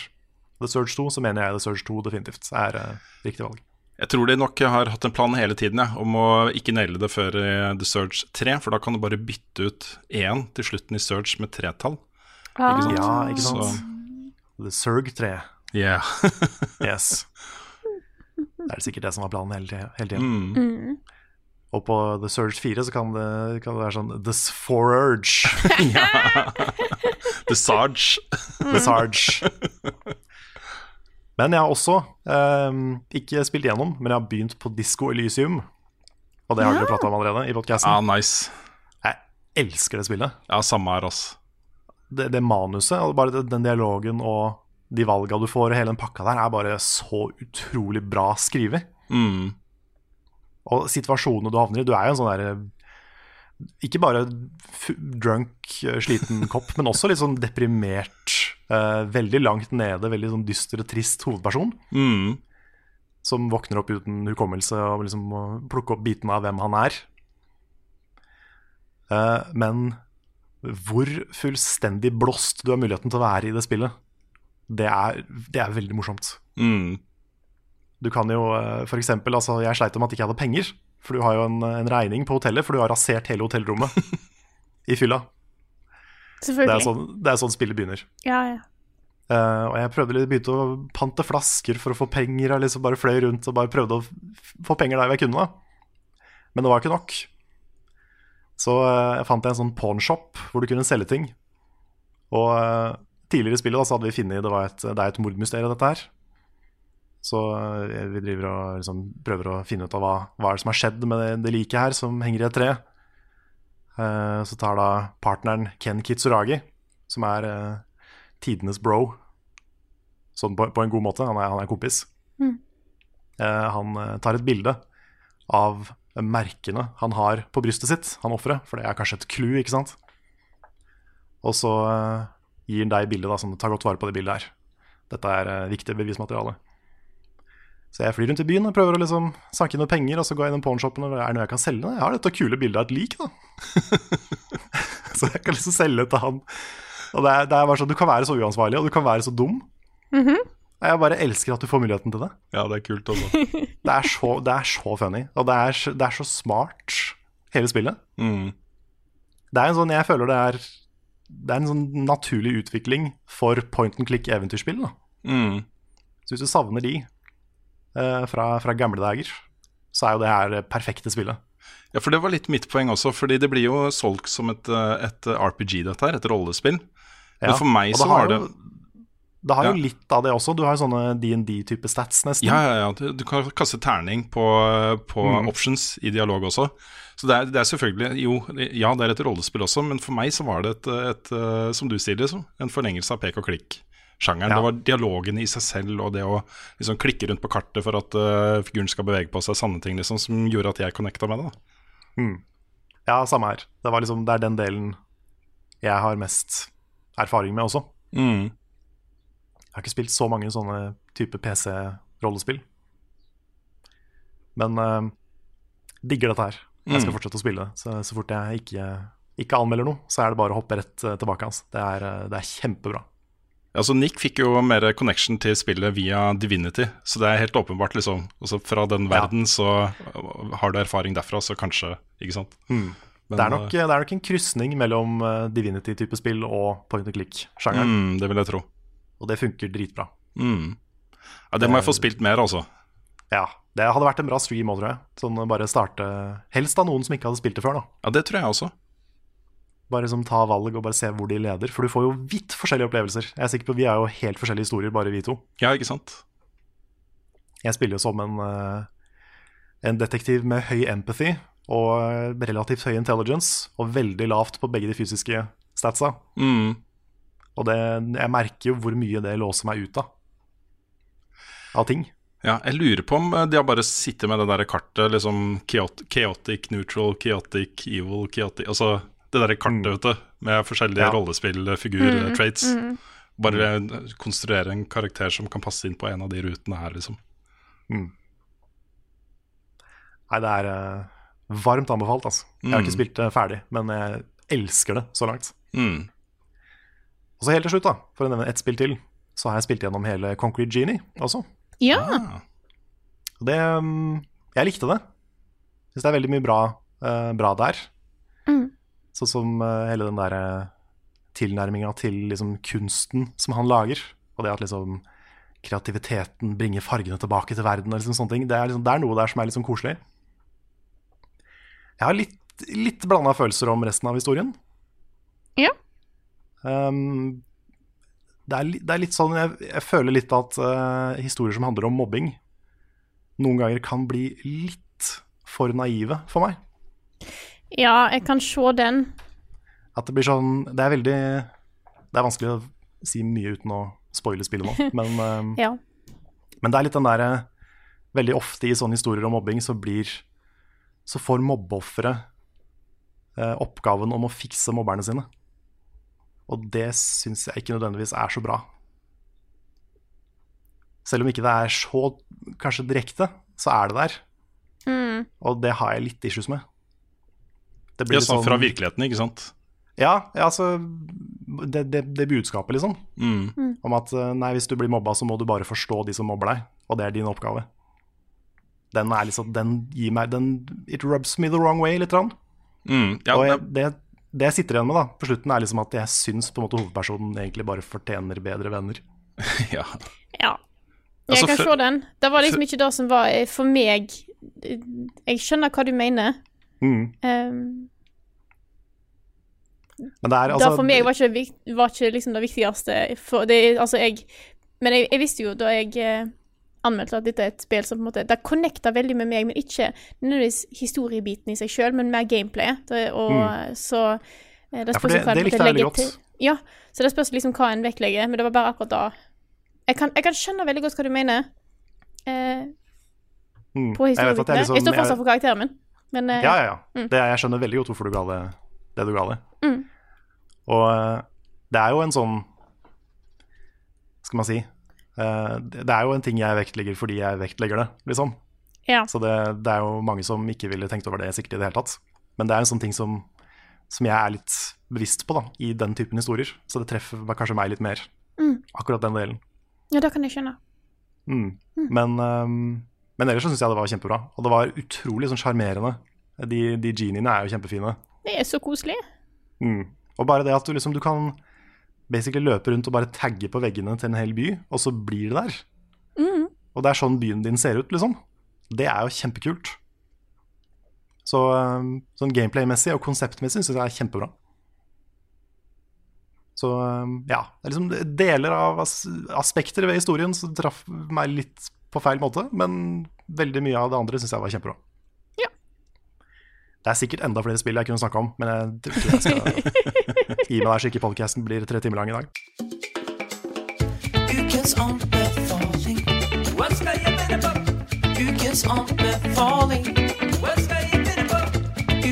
The Surge 2, så mener jeg The Surge 2 definitivt er eh, riktig valg. Jeg tror de nok har hatt en plan hele tiden ja, om å ikke naile det før i The Surge 3, for da kan du bare bytte ut én til slutten i Surge med tretall. Ah. Ikke sant? Ja, ikke sant? Så, The Surge 3. Yeah. Yes. Det er sikkert det som var planen hele. Hele tiden. Mm. Og på The Surge 4 så kan det, kan det være sånn The Forurge. The Sarge. The Sarge. Men jeg har også eh, ikke spilt gjennom, men jeg har begynt på Disco Elysium. Og det har dere prata om allerede i podkasten. Ja, nice. Jeg elsker det spillet. Ja, samme her, ass. Det, det manuset, og bare det- den dialogen og de valga du får, og hele den pakka der, er bare så utrolig bra skrevet. Mm. Og situasjonene du havner i Du er jo en sånn derre Ikke bare f drunk, eh, sliten kopp, men også litt sånn deprimert, eh, veldig langt nede, veldig sånn dyster og trist hovedperson. Mm. Som våkner opp uten hukommelse og liksom må plukke opp bitene av hvem han er. Uh, men hvor fullstendig blåst du har muligheten til å være i det spillet, det er, det er veldig morsomt. Mm. Du kan jo uh, for eksempel, altså Jeg sleit om at jeg ikke hadde penger. For du har jo en, en regning på hotellet, for du har rasert hele hotellrommet i fylla. Det er, sånn, det er sånn spillet begynner. Ja, ja. Uh, og jeg prøvde litt, begynte å pante flasker for å få penger. Jeg liksom bare fløy rundt og bare prøvde å få penger der jeg kunne. da Men det var ikke nok. Så uh, jeg fant en sånn pawnshop hvor du kunne selge ting. Og uh, tidligere i spillet da, så hadde vi funnet det, var et, det er et mordmysterium, dette her. Så vi driver og liksom prøver å finne ut av hva, hva er det som har skjedd med det, det liket her, som henger i et tre. Eh, så tar da partneren Ken Kitsuragi, som er eh, tidenes bro, sånn på, på en god måte, han er, han er kompis. Mm. han eh, tar et bilde av merkene han har på brystet sitt, han offeret, for det er kanskje et clou, ikke sant? Og så gir han deg bildet, da, sånn, ta godt vare på det bildet her. Dette er viktig bevismateriale. Så jeg flyr rundt i byen og prøver å liksom sanke inn noen penger, og så går jeg inn i pawnshopen og er det noe jeg kan selge? Jeg har dette kule bildet av et lik, da. så jeg kan liksom selge til han. Og det er, det er bare sånn, Du kan være så uansvarlig, og du kan være så dum. Jeg bare elsker at du får muligheten til det. Ja, det er kult også. Det er så, det er så funny, og det er, det er så smart, hele spillet. Mm. Det er en sånn, jeg føler det er Det er en sånn naturlig utvikling for point and click eventyrspill. da. Mm. Så hvis du savner de fra, fra gamle dager, så er jo det her perfekte spillet. Ja, for det var litt mitt poeng også, fordi det blir jo solgt som et, eh, et RPG, dette her, et rollespill. Ja, Men for meg så har var det jo- Det har jo litt av det også. Du har jo sånne DND-type stats, nesten. Ja, ja, ja. Du, du kan kaste terning på, på Mm. options i dialog også. Så det er, det er selvfølgelig Jo, ja, det er et rollespill også, men for meg så var det et, et, eh, som du sier, liksom, en forlengelse av pek og klikk-sjangeren. Ja. Det var dialogen i seg selv og det å liksom klikke rundt på kartet for at uh, figuren skal bevege på seg, sanne ting liksom, som gjorde at jeg connecta med det. Mm. Ja, samme her. Det, var liksom, det er den delen jeg har mest erfaring med også. Mm. Jeg har ikke spilt så mange sånne type PC-rollespill. Men uh, digger dette her. Jeg skal fortsette å spille det. Så, så fort jeg ikke, ikke anmelder noe, så er det bare å hoppe rett eh, tilbake. Altså. Det, er, det er kjempebra. Altså Nick fikk jo mer connection til spillet via Divinity, så det er helt åpenbart, liksom. Altså Fra den verden så har du erfaring derfra, så kanskje, ikke sant. Men, det, er nok, det er nok en krysning mellom eh, Divinity-type spill og point and click-sjangeren. mm, Det vil jeg tro. Og det funker dritbra. Mm. Ja, det må jeg få spilt mer, altså. Ja, Det hadde vært en bra stream òg, tror jeg. Sånn bare starte Helst av noen som ikke hadde spilt det før. da Ja, det tror jeg også. Bare som ta valg og bare se hvor de leder. For du får jo vidt forskjellige opplevelser. Jeg er sikker på Vi er jo helt forskjellige historier, bare vi to. Ja, ikke sant? Jeg spiller jo som en, eh, en detektiv med høy empathy og eh, relativt høy intelligence, og veldig lavt på begge de fysiske statsa. Mm. Og det, jeg merker jo hvor mye det låser meg ut av. Av ting. Ja, jeg lurer på om de har bare sittet med det der kartet, liksom chaotic, neutral, chaotic, evil, chaotic Altså det der kartet, vet du, med forskjellige Ja. rollespillfigur-traits. Mm, traits. Bare konstruere en karakter som kan passe inn på en av de rutene her, liksom. Nei, det er uh, varmt anbefalt, altså. Jeg har Mm. ikke spilt det ferdig, men jeg elsker det så langt. Mm. Og så helt til slutt, da, for å nevne ett spill til, så har jeg spilt gjennom hele Concrete Genie også. Ja. Ah. Det um, Jeg likte det. Syns det er veldig mye bra, uh, bra der. Sånn som eh, hele den derre tilnærminga til liksom kunsten som han lager. Og det at liksom kreativiteten, bringer fargene tilbake til verden. Og liksom sånne ting. Det, er liksom, det er noe der som er sånn koselig. Jeg har litt, litt blanda følelser om resten av historien. Ja. Um, det, er, det er litt sånn Jeg, jeg føler litt at uh, historier som handler om mobbing, noen ganger kan bli litt for naive for meg. Ja, jeg kan se den. At det blir sånn Det er veldig Det er vanskelig å si mye uten å spoile spillet nå, men, eh, Ja. men det er litt den derre Veldig ofte i sånne historier om mobbing så blir Så får mobbeofferet eh, oppgaven om å fikse mobberne sine. Og det syns jeg ikke nødvendigvis er så bra. Selv om ikke det er så kanskje direkte, så er det der. Mm. Og det har jeg litt issues med. Det Ja, sånn fra virkeligheten, ikke sant? Ja, ja altså det, det, det budskapet, liksom. Mm. Om at eh, nei, hvis du blir mobba, så må du bare forstå de som mobber deg. Og det er din oppgave. Den er liksom Den gir meg den, It rubs me the wrong way, litt. Grann. Mm. Ja, og jeg, det, det, jeg sitter igjen med da på slutten, er liksom at jeg syns på en måte hovedpersonen egentlig bare fortjener bedre venner. ja. Ja. Jeg Altså, kan se den. Det var liksom ikke det som var eh, for meg Jeg skjønner hva du mener. Mm. Um, er det altså for meg var ikke, vik- var ikke liksom det viktigste. For det, altså jeg, men jeg, jeg visste jo da jeg eh, anmeldte at dette er et spill som på en måte Det connecta veldig med meg, men ikke nødvendigvis historiebiten i seg sjøl, men mer gameplayet. Det, og så eh, Det Mm. Ja, for det- det likte jeg veldig godt. til. Ja, så det spørs liksom hva en vektlegger, men det var bare akkurat da. Jeg kan, jeg kan skjønne veldig godt hva du mener. Eh, mm. på Jeg historiebiten. jeg Jeg, liksom står fortsatt for karakteren min, men eh, Ja, ja, ja. Mm. Det, jeg skjønner veldig godt hvorfor du ga det det du ga det. Mm. Og eh, det er jo en sånn Skal man si eh, Det er jo en ting jeg vektlegger fordi jeg vektlegger det, liksom. ja. Så det, det er jo mange som ikke ville tenkt over det sikkert i det hele tatt. Men det er en sånn ting som, som jeg er litt bevisst på da, i den typen historier. Så det treffer kanskje meg litt mer, Mm. akkurat den delen. ja, det kan jeg skjønne. Mm. Men, um, men ellers så syns jeg det var kjempebra. Og det var utrolig sånn sjarmerende. De, de geniene er jo kjempefine. Det er så koselig. Mm. Og bare det at du liksom du kan basically løpe rundt og bare tagge på veggene til en hel by, og så blir det der. Mm. Og det er sånn byen din ser ut, liksom. Det er jo kjempekult. Så um, sånn gameplay-messig og konseptmessig syns jeg det er kjempebra. Så um, ja. Det er liksom deler av aspekter ved historien som traff meg litt på feil måte, men veldig mye av det andre syns jeg var kjempebra. Det er sikkert enda flere spill jeg kunne snakka om, men jeg tror ikke jeg skal gi meg der så ikke podkasten blir tre timer lang i dag. Ukens anbefaling. Hva skal jeg finne på? Ukens anbefaling. Hva skal jeg finne på?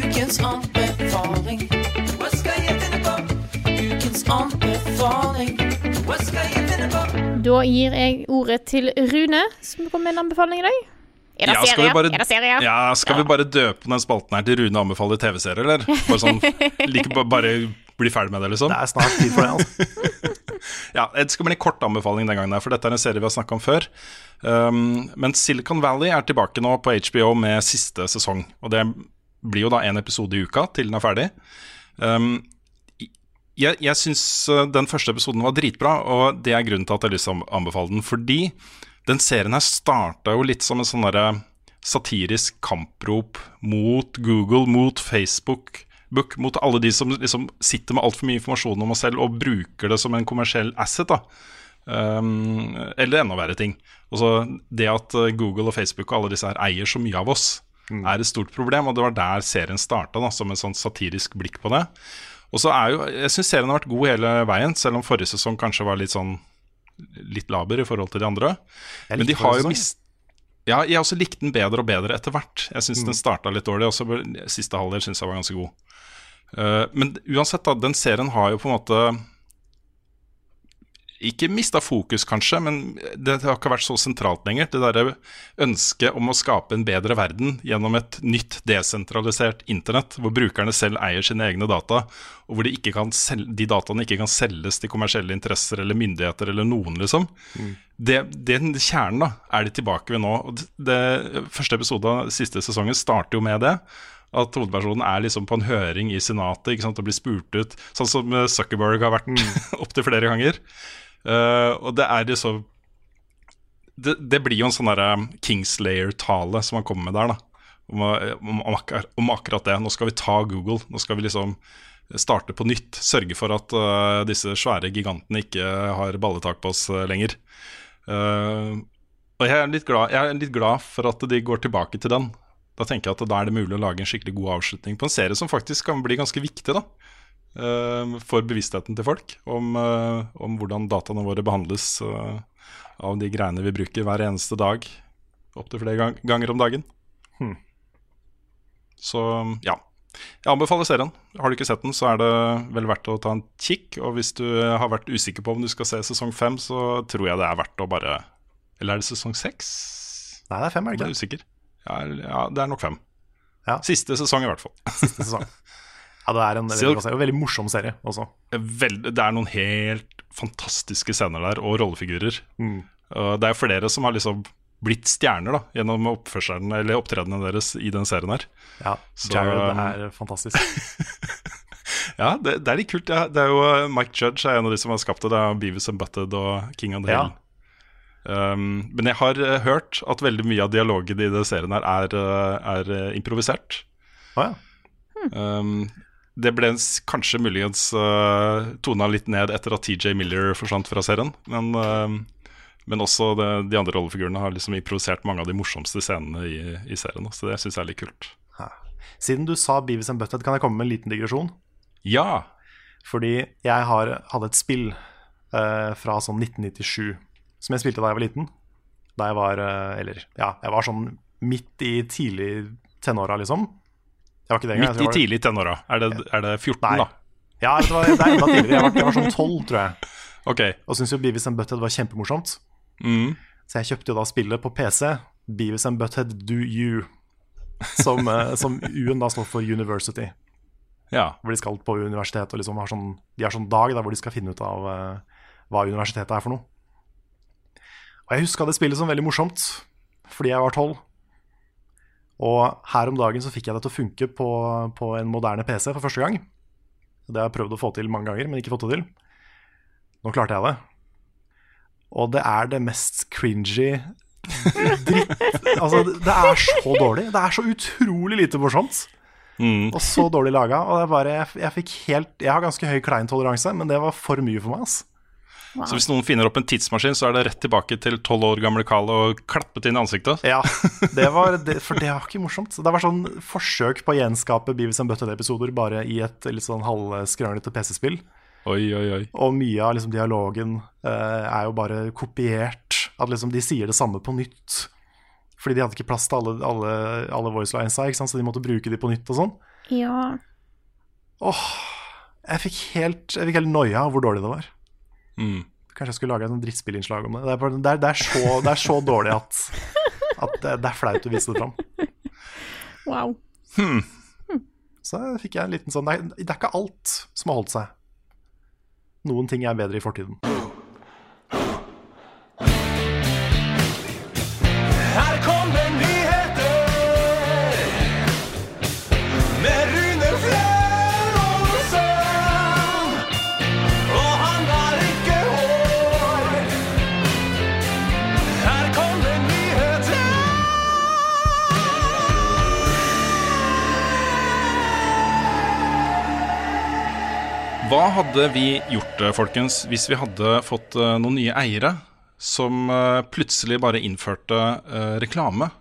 Ukens anbefaling. Hva skal jeg finne på? Ukens anbefaling. Hva skal jeg finne på? Da gir jeg ordet til Rune, som kommer med en anbefaling i dag. Er det Ja, skal vi serie? bare- Er det serie? Ja, skal vi bare døpe den spalten her til Rune anbefaler TV-serier, eller? Bare sånn, like, bare bli ferdig med det, liksom? Det er snart tid for det. altså. Ja, Det skal bli en kort anbefaling den gangen, her, for dette er en serie vi har snakka om før. Um, men Silicon Valley er tilbake nå på HBO med siste sesong. Og det blir jo da én episode i uka til den er ferdig. Um, jeg jeg syns uh, den første episoden var dritbra, og det er grunnen til at jeg har lyst til å anbefale den. Fordi den serien her starta jo litt som en sånn derre satirisk kamprop mot Google, mot Facebook, book, mot alle de som liksom sitter med altfor mye informasjon om oss selv og bruker det som en kommersiell asset. da Um, eller enda verre ting. Altså, det at uh, Google og Facebook og alle disse her eier så mye av oss, er et stort problem. Og det var der serien starta, da, som en sånn satirisk blikk på det. Og så er jo, Jeg syns serien har vært god hele veien, selv om forrige sesong kanskje var litt sånn litt laber i forhold til de andre. Men de har jo mist... Ja, jeg også likte den bedre og bedre etter hvert. Jeg syns Mm. den starta litt dårlig, og så siste halvdel syns jeg var ganske god. Uh, men uansett, da, den serien har jo på en måte ikke mista fokus, kanskje, men det har ikke vært så sentralt lenger. Det derre ønsket om å skape en bedre verden gjennom et nytt desentralisert internett, hvor brukerne selv eier sine egne data, og hvor de, ikke kan sel de dataene ikke kan selges til kommersielle interesser eller myndigheter eller noen, liksom. Det, den kjernen da, er de tilbake ved nå. Og det, det Første episode av siste sesongen starter jo med det. At hovedpersonen er liksom på en høring i Senatet ikke sant, og blir spurt ut, sånn som eh, Zuckerberg har vært opptil flere ganger. Eh, og det er liksom det, det blir jo en sånn derre Kingslayer-tale som han kommer med der, da. Om, om, om, akkurat, om akkurat det. Nå skal vi ta Google. Nå skal vi liksom starte på nytt. Sørge for at uh, disse svære gigantene ikke har balletak på oss eh, lenger. Uh, og jeg er, litt glad, jeg er litt glad for at de går tilbake til den. Da tenker jeg at da er det mulig å lage en skikkelig god avslutning på en serie som faktisk kan bli ganske viktig da eh, for bevisstheten til folk om, eh, om hvordan dataene våre behandles eh, av de greiene vi bruker hver eneste dag, opptil flere gang ganger om dagen. Hmm. Så ja. Jeg anbefaler serien. Har du ikke sett den, så er det vel verdt å ta en kikk. Og hvis du har vært usikker på om du skal se sesong fem, så tror jeg det er verdt å bare Eller er det sesong seks? Nei, det er fem, er Jeg det er ikke? usikker. Ja, ja, det er nok fem. Ja. Siste sesong, i hvert fall. Siste sesong. Ja, det er en veldig, Silk- veldig morsom serie også. Vel, det er noen helt fantastiske scener der, og rollefigurer. Mm. Det er flere som har liksom blitt stjerner da gjennom oppførselen eller opptredenene deres i den serien her. Ja, Så, Jared um, er fantastisk. Ja, det, det er litt kult. Ja. Det er jo uh, Mike Judge er en av de som har skapt det. Det er Beavis and Butted og King of the Ja. Um, men jeg har hørt at veldig mye av dialogen i den serien her er, er improvisert. Oh, ja. Um, det ble kanskje muligens uh, tona litt ned etter at TJ Miller forsvant fra serien. Men, uh, men også det, de andre rollefigurene har liksom improvisert mange av de morsomste scenene i, i serien. Så det syns jeg er litt kult. Siden du sa Beavis and Butthead, kan jeg komme med en liten digresjon? Ja! Fordi jeg har, hadde et spill uh, fra sånn 1997 som jeg spilte da jeg var liten. Da jeg var eh, Eller ja, jeg var sånn midt i tidlig tenåra, liksom. Jeg var ikke det engang. Midt i tidlig tenåra. Er det, er det 14, Nei. da? Ja, det, var, det er enda tidligere. Jeg var, jeg var sånn 12, tror jeg. Okay. Og syntes jo Beavis and Butthead var kjempemorsomt. Mm. Så jeg kjøpte jo da spillet på PC. Beavis and Butthead Do You. Som, eh, som U-en da står for University. Ja. Hvor de skal på universitet og liksom har sånn, de har sånn dag da, hvor de skal finne ut av uh, hva universitetet er for noe. Og jeg huska det spillet som veldig morsomt, fordi jeg var tolv. Og her om dagen så fikk jeg det til å funke på, på en moderne PC for første gang. Det har jeg prøvd å få til mange ganger, men ikke fått det til. Nå klarte jeg det. Og det er det mest cringy dritt Altså, det er så dårlig. Det er så utrolig lite morsomt. Mm. Og så dårlig laga. Og det er bare, jeg, jeg fikk helt Jeg har ganske høy kleintoleranse, men det var for mye for meg. ass. Så hvis noen finner opp en tidsmaskin, så er det rett tilbake til tolv år gamle Carl og klappet inn i ansiktet? Ja, det var, det, For det var ikke morsomt. Det var sånn forsøk på å gjenskape Beavis and Butthead-episoder bare i et litt sånn halvskranglete PC-spill. Oi, oi, oi. Og mye av liksom dialogen eh, er jo bare kopiert. At liksom de sier det samme på nytt. Fordi de hadde ikke plass til alle, alle, alle sant? så de måtte bruke de på nytt og sånn. Ja. Åh, jeg fikk helt, jeg fikk helt noia av hvor dårlig det var. Mm. Kanskje jeg skulle lage et drittspillinnslag om det. Det er, bare, det er, det er, så, det er så dårlig at, at det, det er flaut å vise det fram. Wow. Så fikk jeg en liten sånn Det er, det er ikke alt som har holdt seg. Noen ting er bedre i fortiden. Hva hadde vi gjort, eh, folkens, hvis vi hadde fått eh, noen nye eiere som eh, plutselig bare innførte reklame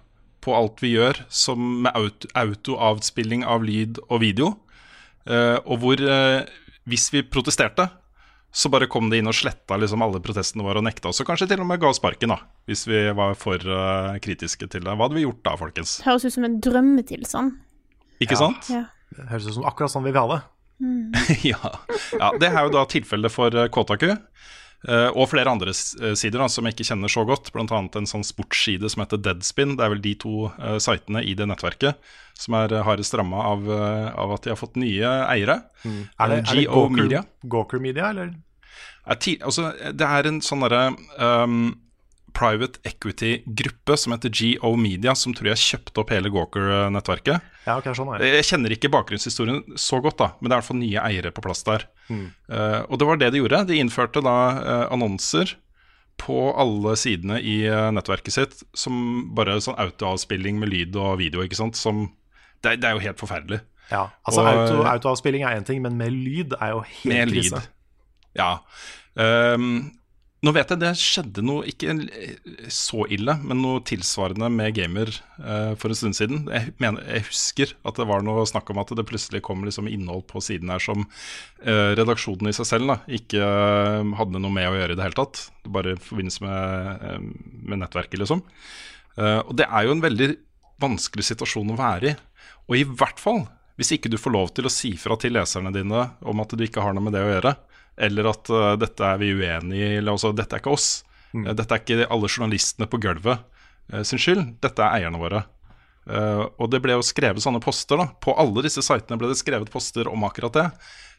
på alt vi gjør, som med auto- autoavspilling av lyd og video, eh, og hvor hvis vi protesterte, så bare kom de inn og sletta liksom alle protestene våre og nekta oss, og kanskje til og med ga oss sparken, da, hvis vi var for kritiske til det. Hva hadde vi gjort da, folkens? Høres ut som en drømmetilstand. Ikke sant? Ja. Det høres ut som akkurat sånn vi vil ha det. ja. ja, det er jo da tilfellet for eh, Kotaku. eh, og flere andre eh, sider da, som jeg ikke kjenner så godt. Annet en sånn sportsside som heter Deadspin. Det er vel de to sitene i det nettverket som er uh, hardest ramma av, av at de har fått nye eiere. Er det, er det Gawker Media. Gawker Media, eller? Er ti, altså, det er en sånn derre um, private equity-gruppe som heter GO Media, som tror jeg kjøpte opp hele Gawker-nettverket. Ja, okay, sånn. Jeg kjenner ikke bakgrunnshistorien så godt, da, men det er i hvert fall nye eiere på plass der. Mm. Uh, og det var det de gjorde. De innførte da uh, annonser på alle sidene i uh, nettverket sitt som bare sånn autoavspilling med lyd og video, ikke sant. Som, det, det er jo helt forferdelig. Ja, altså Og- auto, Autoavspilling er én ting, men med lyd er jo helt Med krise. Ja. Ehm, nå vet jeg det skjedde noe ikke så ille, men noe tilsvarende med gamer eh, for en stund siden. Jeg, mener, jeg husker at det var noe snakk om at det plutselig kom liksom innhold på siden her som eh, redaksjonen i seg selv da, ikke eh, hadde noe med å gjøre i det hele tatt. Det Bare i forbindelse med, eh, med nettverket, liksom. Eh, og det er jo en veldig vanskelig situasjon å være i. Og i hvert fall hvis ikke du får lov til å si fra til leserne dine om at du ikke har noe med det å gjøre, eller at uh, dette er vi uenig i, eller altså dette er ikke oss. Mm. Dette er ikke alle journalistene på gulvet uh, sin skyld, dette er eierne våre. Uh, og det ble jo skrevet sånne poster, da. På alle disse sitene ble det skrevet poster om akkurat det.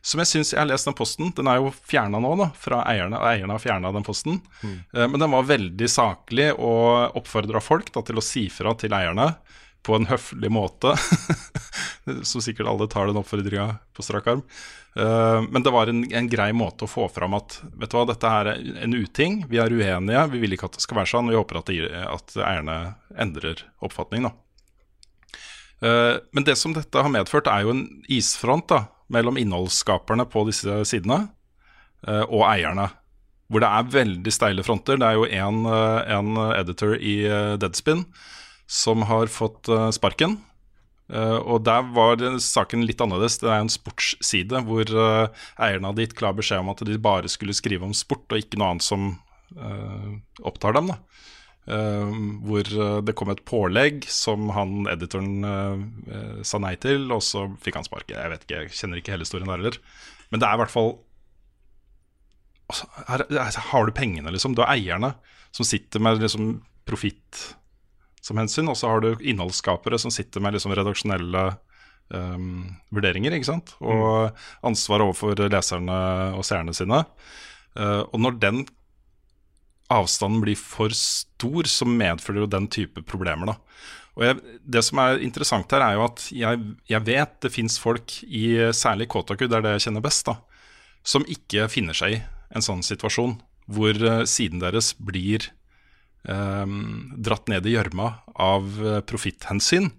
Som jeg syns Jeg har lest den posten. Den er jo fjerna nå, da, fra eierne. Eierne har fjerna den posten. Eh, men den var veldig saklig og oppfordra folk da, til å si fra til eierne på en høflig måte. Så sikkert alle tar den oppfordringa på strak arm. Eh, men det var en, en grei måte å få fram at vet du hva, dette er en uting. Vi er uenige, vi vil ikke at det skal være sånn. Vi håper at, det, at eierne endrer oppfatning. da. Eh, men det som dette har medført, er jo en isfront da, mellom innholdsskaperne på disse sidene eh, og eierne. Hvor det er veldig steile fronter. Det er jo eh, editor i Deadspin som har fått eh, sparken. Eh, og der var saken litt annerledes. Det er en sportsside hvor eh, eierne hadde gitt klar beskjed om at de bare skulle skrive om sport, og ikke noe annet som opptar dem. da. Uh, hvor det kom et pålegg som han editoren eh, sa nei til, og så fikk han sparket. Jeg vet ikke, jeg kjenner ikke hele historien der heller. Men det er i hvert fall altså, her, her har du pengene, liksom. Du har eierne som sitter med liksom, profitt som hensyn, og så har du innholdsskapere som sitter med liksom, redaksjonelle um, vurderinger, ikke sant? og ansvar overfor leserne og seerne sine. Uh, og når den avstanden blir for stor, så medfører jo den type problemer. da. Og jeg, Det som er interessant her, er jo at jeg, jeg vet det fins folk, i særlig Kotaku, det er det jeg kjenner best, da, som ikke finner seg i en sånn situasjon, hvor eh, siden deres blir dratt ned i gjørma av eh, profitthensyn,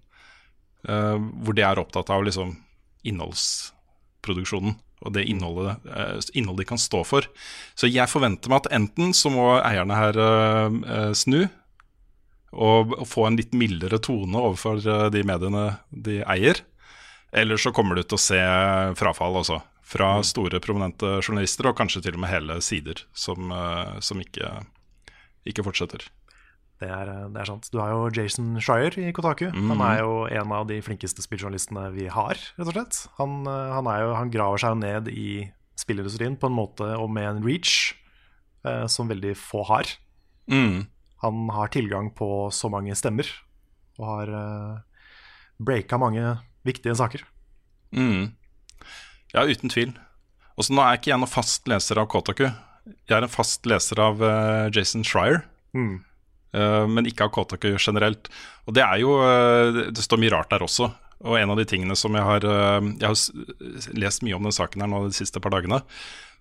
eh, hvor de er opptatt av liksom innholdsproduksjonen og det innholdet, eh, innholdet de kan stå for. Så jeg forventer meg at enten så må eierne her eh, eh, snu og, få en litt mildere tone overfor eh, de mediene de eier, eller så kommer du til å se frafall også. Fra store, prominente journalister, og kanskje til og med hele sider som, eh, som ikke, ikke fortsetter. Det er, det er sant. Du har jo Jason Schreier i Kotaku. Han er jo en av de flinkeste spilljournalistene vi har, rett og slett. Han, eh, han, er jo, han graver seg jo ned i spillindustrien på en måte og med en reach eh, som veldig få har. Mm. Han har tilgang på så mange stemmer og har eh, breaka mange viktige saker. Mm. Ja, uten tvil. Og så Nå er ikke jeg noen fast leser av Kotaku. Jeg er en fast leser av eh, Jason Schreier, Mm. eh, men ikke av Kotaku generelt. Og det er jo eh, Det står mye rart der også. Og en av de tingene som jeg har Jeg har lest mye om den saken her nå de siste par dagene.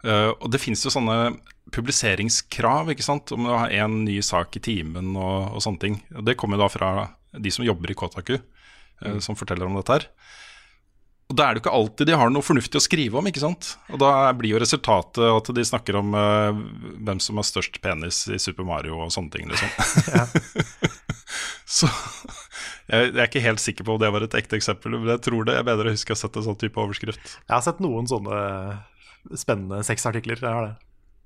Og det finnes jo sånne publiseringskrav, ikke sant, om å ha én ny sak i timen og, og sånne ting. Og det kommer jo da fra de som jobber i Kotaku, mm. som forteller om dette her. Og da er det jo ikke alltid de har noe fornuftig å skrive om, ikke sant. Og da blir jo resultatet at de snakker om uh, hvem som har størst penis i Super Mario og sånne ting, liksom. Så jeg, jeg er ikke helt sikker på om det var et ekte eksempel, men jeg tror det. Jeg bedre husker jeg har sett en sånn type overskrift. Jeg har sett noen sånne spennende sexartikler. Jeg har det.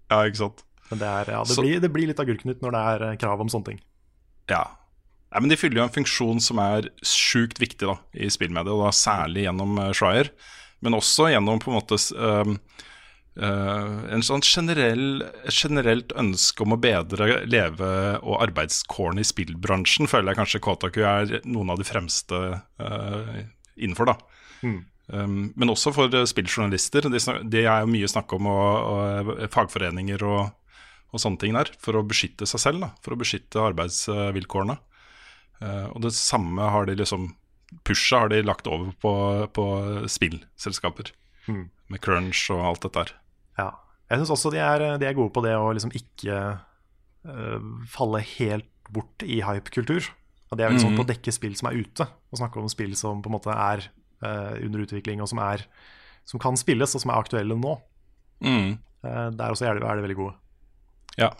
Ja, ikke sant. Men det, er, ja, det, Så- blir, det blir litt Agurknytt når det er eh, krav om sånne ting. Ja. Nei, men De fyller jo en funksjon som er sjukt viktig da, i spillmediet, og da særlig gjennom uh, Shrier. Men også gjennom på en måte um, uh, en sånn generell, et generelt ønske om å bedre leve- og arbeidskårene i spillbransjen, føler jeg kanskje Kotaku er noen av de fremste uh, innenfor. da. Um, men også for spilljournalister. Det de er jo mye snakk om og, og, fagforeninger og, og sånne ting der, for å beskytte seg selv, da, for å beskytte arbeidsvilkårene. Eh, og det samme har de liksom Pusha har de lagt over på, på spillselskaper. Med crunch og alt dette her. Ja. Jeg syns også de er, de er gode på det å liksom ikke uh, falle helt bort i hype-kultur. Og det er vel sånn på å dekke spill som er ute, og snakke om spill som på en måte er uh, under utvikling, og som, er, som kan spilles, og som er aktuelle nå. Mm. Uh, der også er de, er de veldig gode. Ja.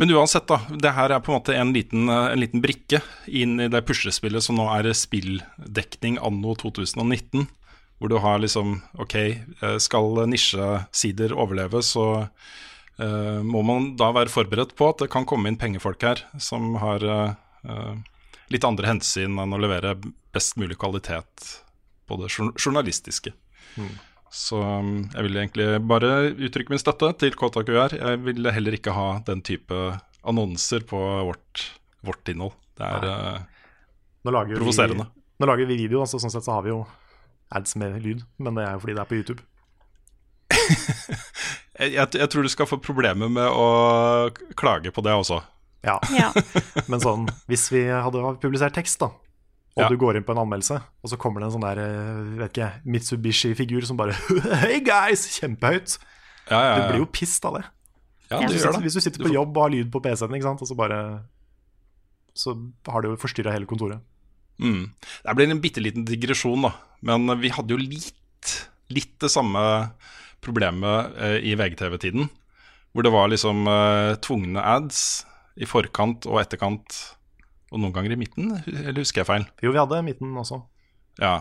Men uansett, da. Det her er på en måte en liten, eh, en liten brikke inn i det puslespillet som nå er spilldekning anno 2019. Hvor du har liksom Ok, eh, skal nisjesider overleve, så uh, må man da være forberedt på at det kan komme inn pengefolk her som har uh, litt andre hensyn enn å levere best mulig kvalitet på det journalistiske. journalistiske. Så um, jeg vil egentlig bare uttrykke min støtte til KTQR. Jeg vil heller ikke ha den type annonser på vårt, vårt innhold. Det er uh, Nå lager vi- Provoserende. Nå lager vi video, altså sånn sett så har vi jo ads med lyd, men det er jo fordi det er på YouTube. jeg, jeg, jeg tror du skal få problemer med å klage på det også. Ja, Ja. men sånn, hvis vi hadde publisert tekst, da, og Ja. du går inn på en anmeldelse, og så kommer det en sånn der, eh, vet ikke, Mitsubishi-figur som bare Hey guys! Kjempehøyt. Ja, ja, Du blir jo pissed av det. ja, det Hvis, gjør du, det. hvis du sitter på jobb og har lyd på PC-en, og så bare Så har det jo forstyrra hele kontoret. Mm. Det blir en bitte liten digresjon, da. Men vi hadde jo litt, litt det samme problemet eh, i VGTV-tiden. Hvor det var liksom eh, tvungne ads i forkant og etterkant, og noen ganger i midten, eller husker jeg feil? Jo, vi hadde midten også. Ja.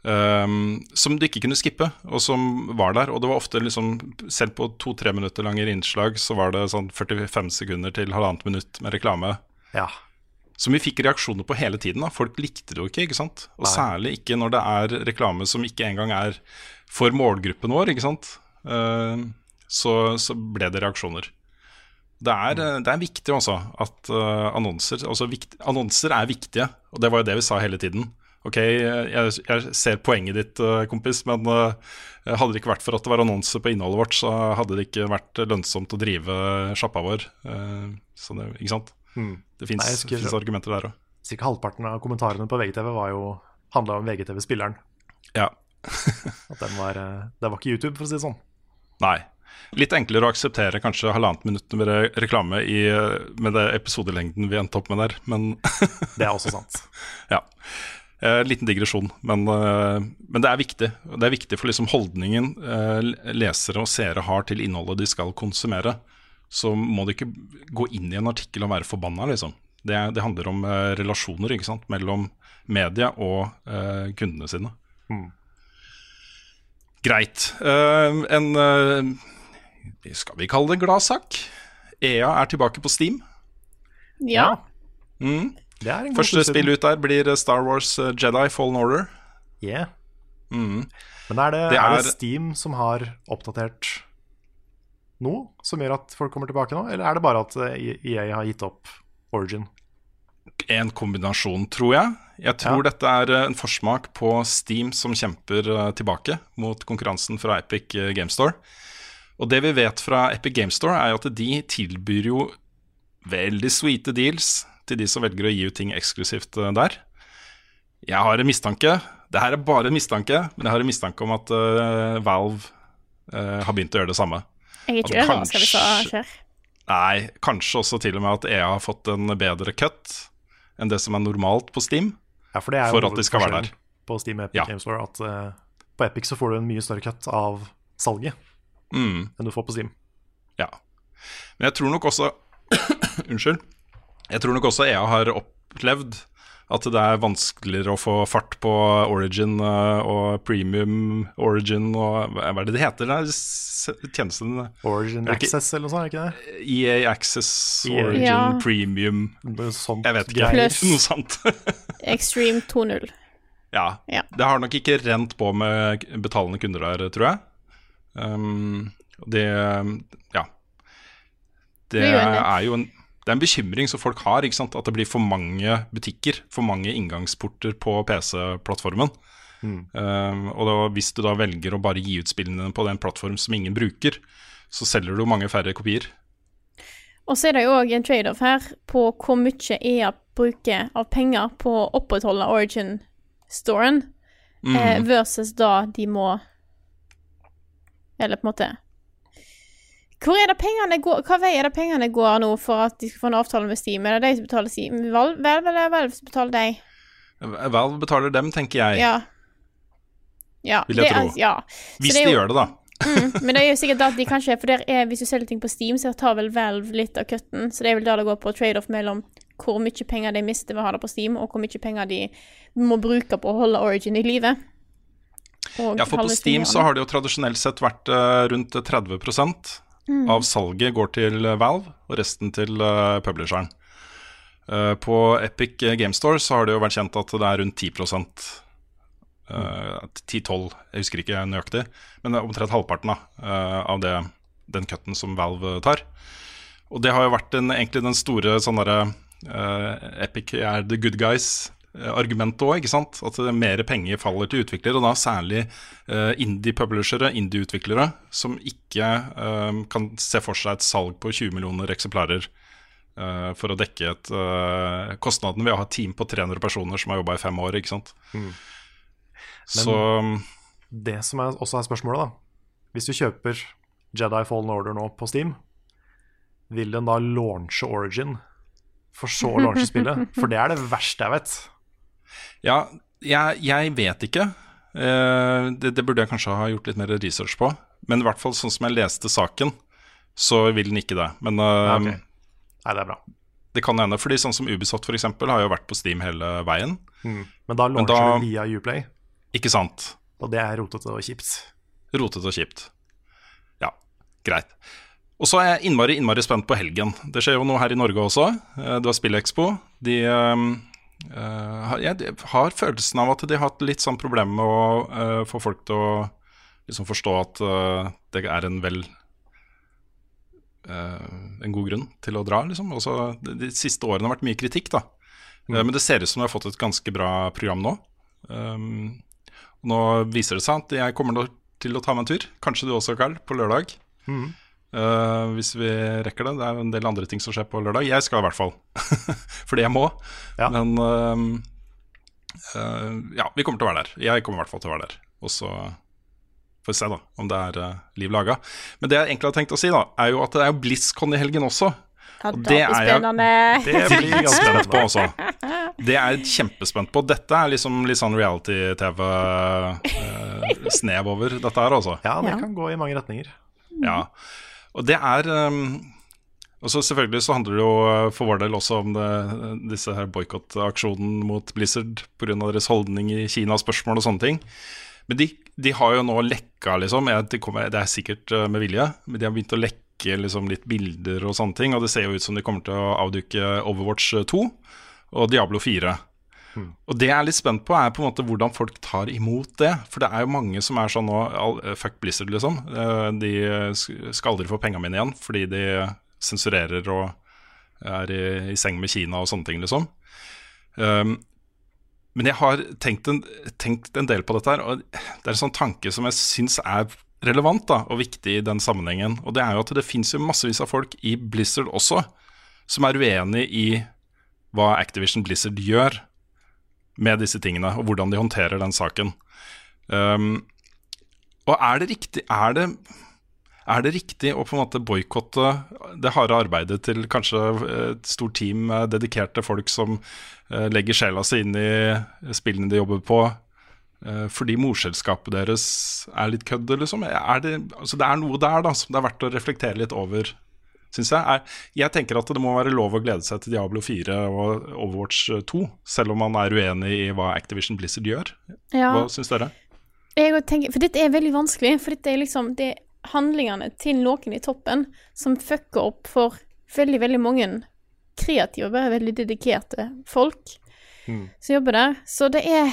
Um, som du ikke kunne skippe, og som var der. Og det var ofte liksom Selv på to-tre minutter lange innslag så var det sånn 45 sekunder til halvannet minutt med reklame. Ja. Som vi fikk reaksjoner på hele tiden. da Folk likte det jo ikke. ikke sant? Og Nei. særlig ikke når det er reklame som ikke engang er for målgruppen vår. ikke sant? Uh, så, så ble det reaksjoner. Det er, Mm. det er viktig også at eh, annonser altså vikt, Annonser er viktige, og det var jo det vi sa hele tiden. Ok, jeg, jeg ser poenget ditt, eh, kompis, men eh, hadde det ikke vært for at det var annonser på innholdet vårt, så hadde det ikke vært lønnsomt å drive sjappa vår. Eh, Så det, ikke sant? Mm. Det fins argumenter der òg. Cirka halvparten av kommentarene på VGTV var jo handla om VGTV-spilleren. Ja. At den var, eh, det var ikke YouTube, for å si det sånn. Nei. Litt enklere å akseptere kanskje halvannet minutt med re- reklame i, med det episodelengden vi endte opp med der, men Det er også sant. ja. Eh, liten digresjon, men, eh, men det er viktig. Det er viktig for liksom holdningen eh, lesere og seere har til innholdet de skal konsumere. Så må de ikke gå inn i en artikkel og være forbanna, liksom. Det, det handler om eh, relasjoner ikke sant? mellom media og eh, kundene sine. Mm. Greit. Eh, en Skal vi kalle det gladsak? EA er tilbake på Steam. ja. Mm. Det er en god Første spill ut der blir Star Wars eh, Jedi Fallen Order. Yeah. Mm. Men er det, Det er det er- Steam som har oppdatert noe som gjør at folk kommer tilbake nå, eller er det bare at eh, EA har gitt opp Origin? En kombinasjon, tror jeg. Jeg tror Ja. dette er eh, en forsmak på Steam som kjemper eh, tilbake mot konkurransen fra Epic eh, Game Store. Og det vi vet fra Epic Game Store, er at de tilbyr jo veldig sweete deals til de som velger å gi ut ting eksklusivt eh, der. Jeg har en mistanke, det her er bare en mistanke, men jeg har en mistanke om at uh, Valve uh, har begynt å gjøre det samme. Jeg er ikke At kanskje, skal kanskje- skjer. Nei, kanskje også til og med at EA har fått en bedre cut enn det som er normalt på Steam. Ja, for det er jo For at de skal være der. På Steam Epic Ja. Game Store at uh, på Epic så får du en mye større cut av salget Mm. enn du får på Steam. Ja. Men jeg tror nok også Unnskyld. Jeg tror nok også EA har opplevd at det er vanskeligere å få fart på Origin eh, og Premium Origin og hva er det det heter? Det tjenesten Origin ikke- Access eller noe sånt, er ikke det? EA Access, EA. Origin, Ja. Premium sånt Jeg vet ikke. Pluss. Noe sånt. Extreme 2.0. ja. Ja. Det har nok ikke rent på med betalende kunder der, tror jeg. Um, det Ja. Det er jo en det er en bekymring som folk har, ikke sant? at det blir for mange butikker, for mange inngangsporter på PC-plattformen. Um, og da, hvis du da velger å bare gi ut spillene på den plattform som ingen bruker, så selger du mange færre kopier. Og så er det jo òg en trade-off her på hvor mye EA bruker av penger på å opprettholde Origin-storen, Mm. eh, versus da de må Eller på en måte Hvor er det pengene går, Hva vei er det pengene går nå for at de skal få en avtale med Steam? Er det de som betaler Steam? Valve, eller Valve som betaler deg? Valve betaler dem, tenker jeg. Ja. Ja. Vil jeg tro. Ja. Hvis er de gjør det, da. Mm, men det er jo sikkert at de kanskje For der er, hvis du selger ting på Steam, så tar vel Valve litt av cutten. Så det er vel der det går på trade-off mellom hvor mye penger de mister ved å ha det på Steam, og hvor mye penger de må bruke på å holde Origin i live. Ja, for på Steam så har det jo tradisjonelt sett vært eh, rundt 30 Mm. av salget går til Valve, og resten til eh, publisheren. Eh, på Epic Game Store så har det jo vært kjent at det er rundt 10 uh, 10-12, jeg husker ikke nøyaktig, men det er omtrent halvparten da, av det, den cutten som Valve tar. Og det har jo vært en, egentlig den store sånn derre uh, Epic er the good guys-argumentet òg, ikke sant? At er mer penger faller til utviklere, og da særlig eh, indie-publishere, indie-utviklere, som ikke eh, kan se for seg et salg på 20 millioner eksemplarer eh, for å dekke et, eh, kostnaden ved å ha et team på 300 personer som har jobba i fem år, ikke sant. Så Det som er, også er spørsmålet, da Hvis du kjøper Jedi Fallen Order nå på Steam, vil den da launche Origin for så å launche spillet? For det er det verste jeg vet. Ja, jeg, jeg vet ikke. Eh, det, det burde jeg kanskje ha gjort litt mer research på. Men i hvert fall sånn som jeg leste saken, så vil den ikke det. Men eh, Ja, ok. Nei, det er bra. det kan hende. Fordi sånn som Ubisoft for eksempel, har jo vært på Steam hele veien. Mm. Men da launcher da- det via Uplay, Ikke sant? og det er rotete og kjipt. Rotete og kjipt. Ja, greit. Og så er jeg innmari, innmari spent på helgen. Det skjer jo noe her i Norge også. Eh, Du har Spillekspo. De har- Jeg har følelsen av at de har hatt litt sånn problem med å eh, få folk til å liksom forstå at eh, det er en vel eh, En god grunn til å dra, liksom. Også, de, de siste årene har vært mye kritikk, da. Eh, Men det ser ut som de har fått et ganske bra program nå. Um, nå viser det seg at jeg kommer til å ta meg en tur. Kanskje du også, Carl, på lørdag. Eh, hvis vi rekker det. Det er en del andre ting som skjer på lørdag. Jeg skal i hvert fall. Fordi jeg må. Ja. Men uh, eh, ja, vi kommer til å være der. Jeg kommer i hvert fall til å være der. Og så får vi se da om det er uh, liv laga. Men det jeg egentlig har tenkt å si, da, er jo at det er jo BlizzCon i helgen også. Ja, og det det er jeg- Det blir ganske Spent på også. Det er jeg kjempespent på. Dette er liksom litt sånn reality-TV-snev over dette her, altså. Ja, det kan gå i mange retninger. Ja, og det er um, og så Selvfølgelig så handler det jo uh, for vår del også om det, disse her boikottaksjonen mot Blizzard pga. deres holdning i Kina-spørsmål og sånne ting. Men de, de har jo nå lekka, liksom. De kommer, det er sikkert uh, med vilje, men de har begynt å lekke liksom, litt bilder og sånne ting. Og det ser jo ut som de kommer til å avduke Overwatch 2 og Diablo 4. Og det jeg er litt spent på, er på en måte hvordan folk tar imot det. For det er jo mange som er sånn nå Fuck Blizzard, liksom. Eh, De skal aldri få pengene mine igjen fordi de sensurerer og er i, i seng med Kina og sånne ting, liksom. Um, men jeg har tenkt en, tenkt en del på dette her, og det er en sånn tanke som jeg syns er relevant da, og viktig i den sammenhengen. Og det er jo at det fins massevis av folk i Blizzard også som er uenig i hva Activision Blizzard gjør med disse tingene, og hvordan de håndterer den saken. Um, og er det riktig Er det, er det riktig å på en måte boikotte det harde arbeidet til kanskje et stort team med dedikerte folk som eh, legger sjela si inn i spillene de jobber på, eh, fordi morselskapet deres er litt kødd, liksom? Er det, altså det er noe der da som det er verdt å reflektere litt over, syns jeg. Er, jeg tenker at det må være lov å glede seg til Diablo 4 og Overwatch 2, selv om man er uenig i hva Activision Blizzard gjør. Ja. Hva syns dere? Jeg tenker, for dette er veldig vanskelig, for dette er liksom det er handlingene til noen i toppen som fucker opp for veldig, veldig mange kreative, bare veldig dedikerte folk som jobber der. Så det er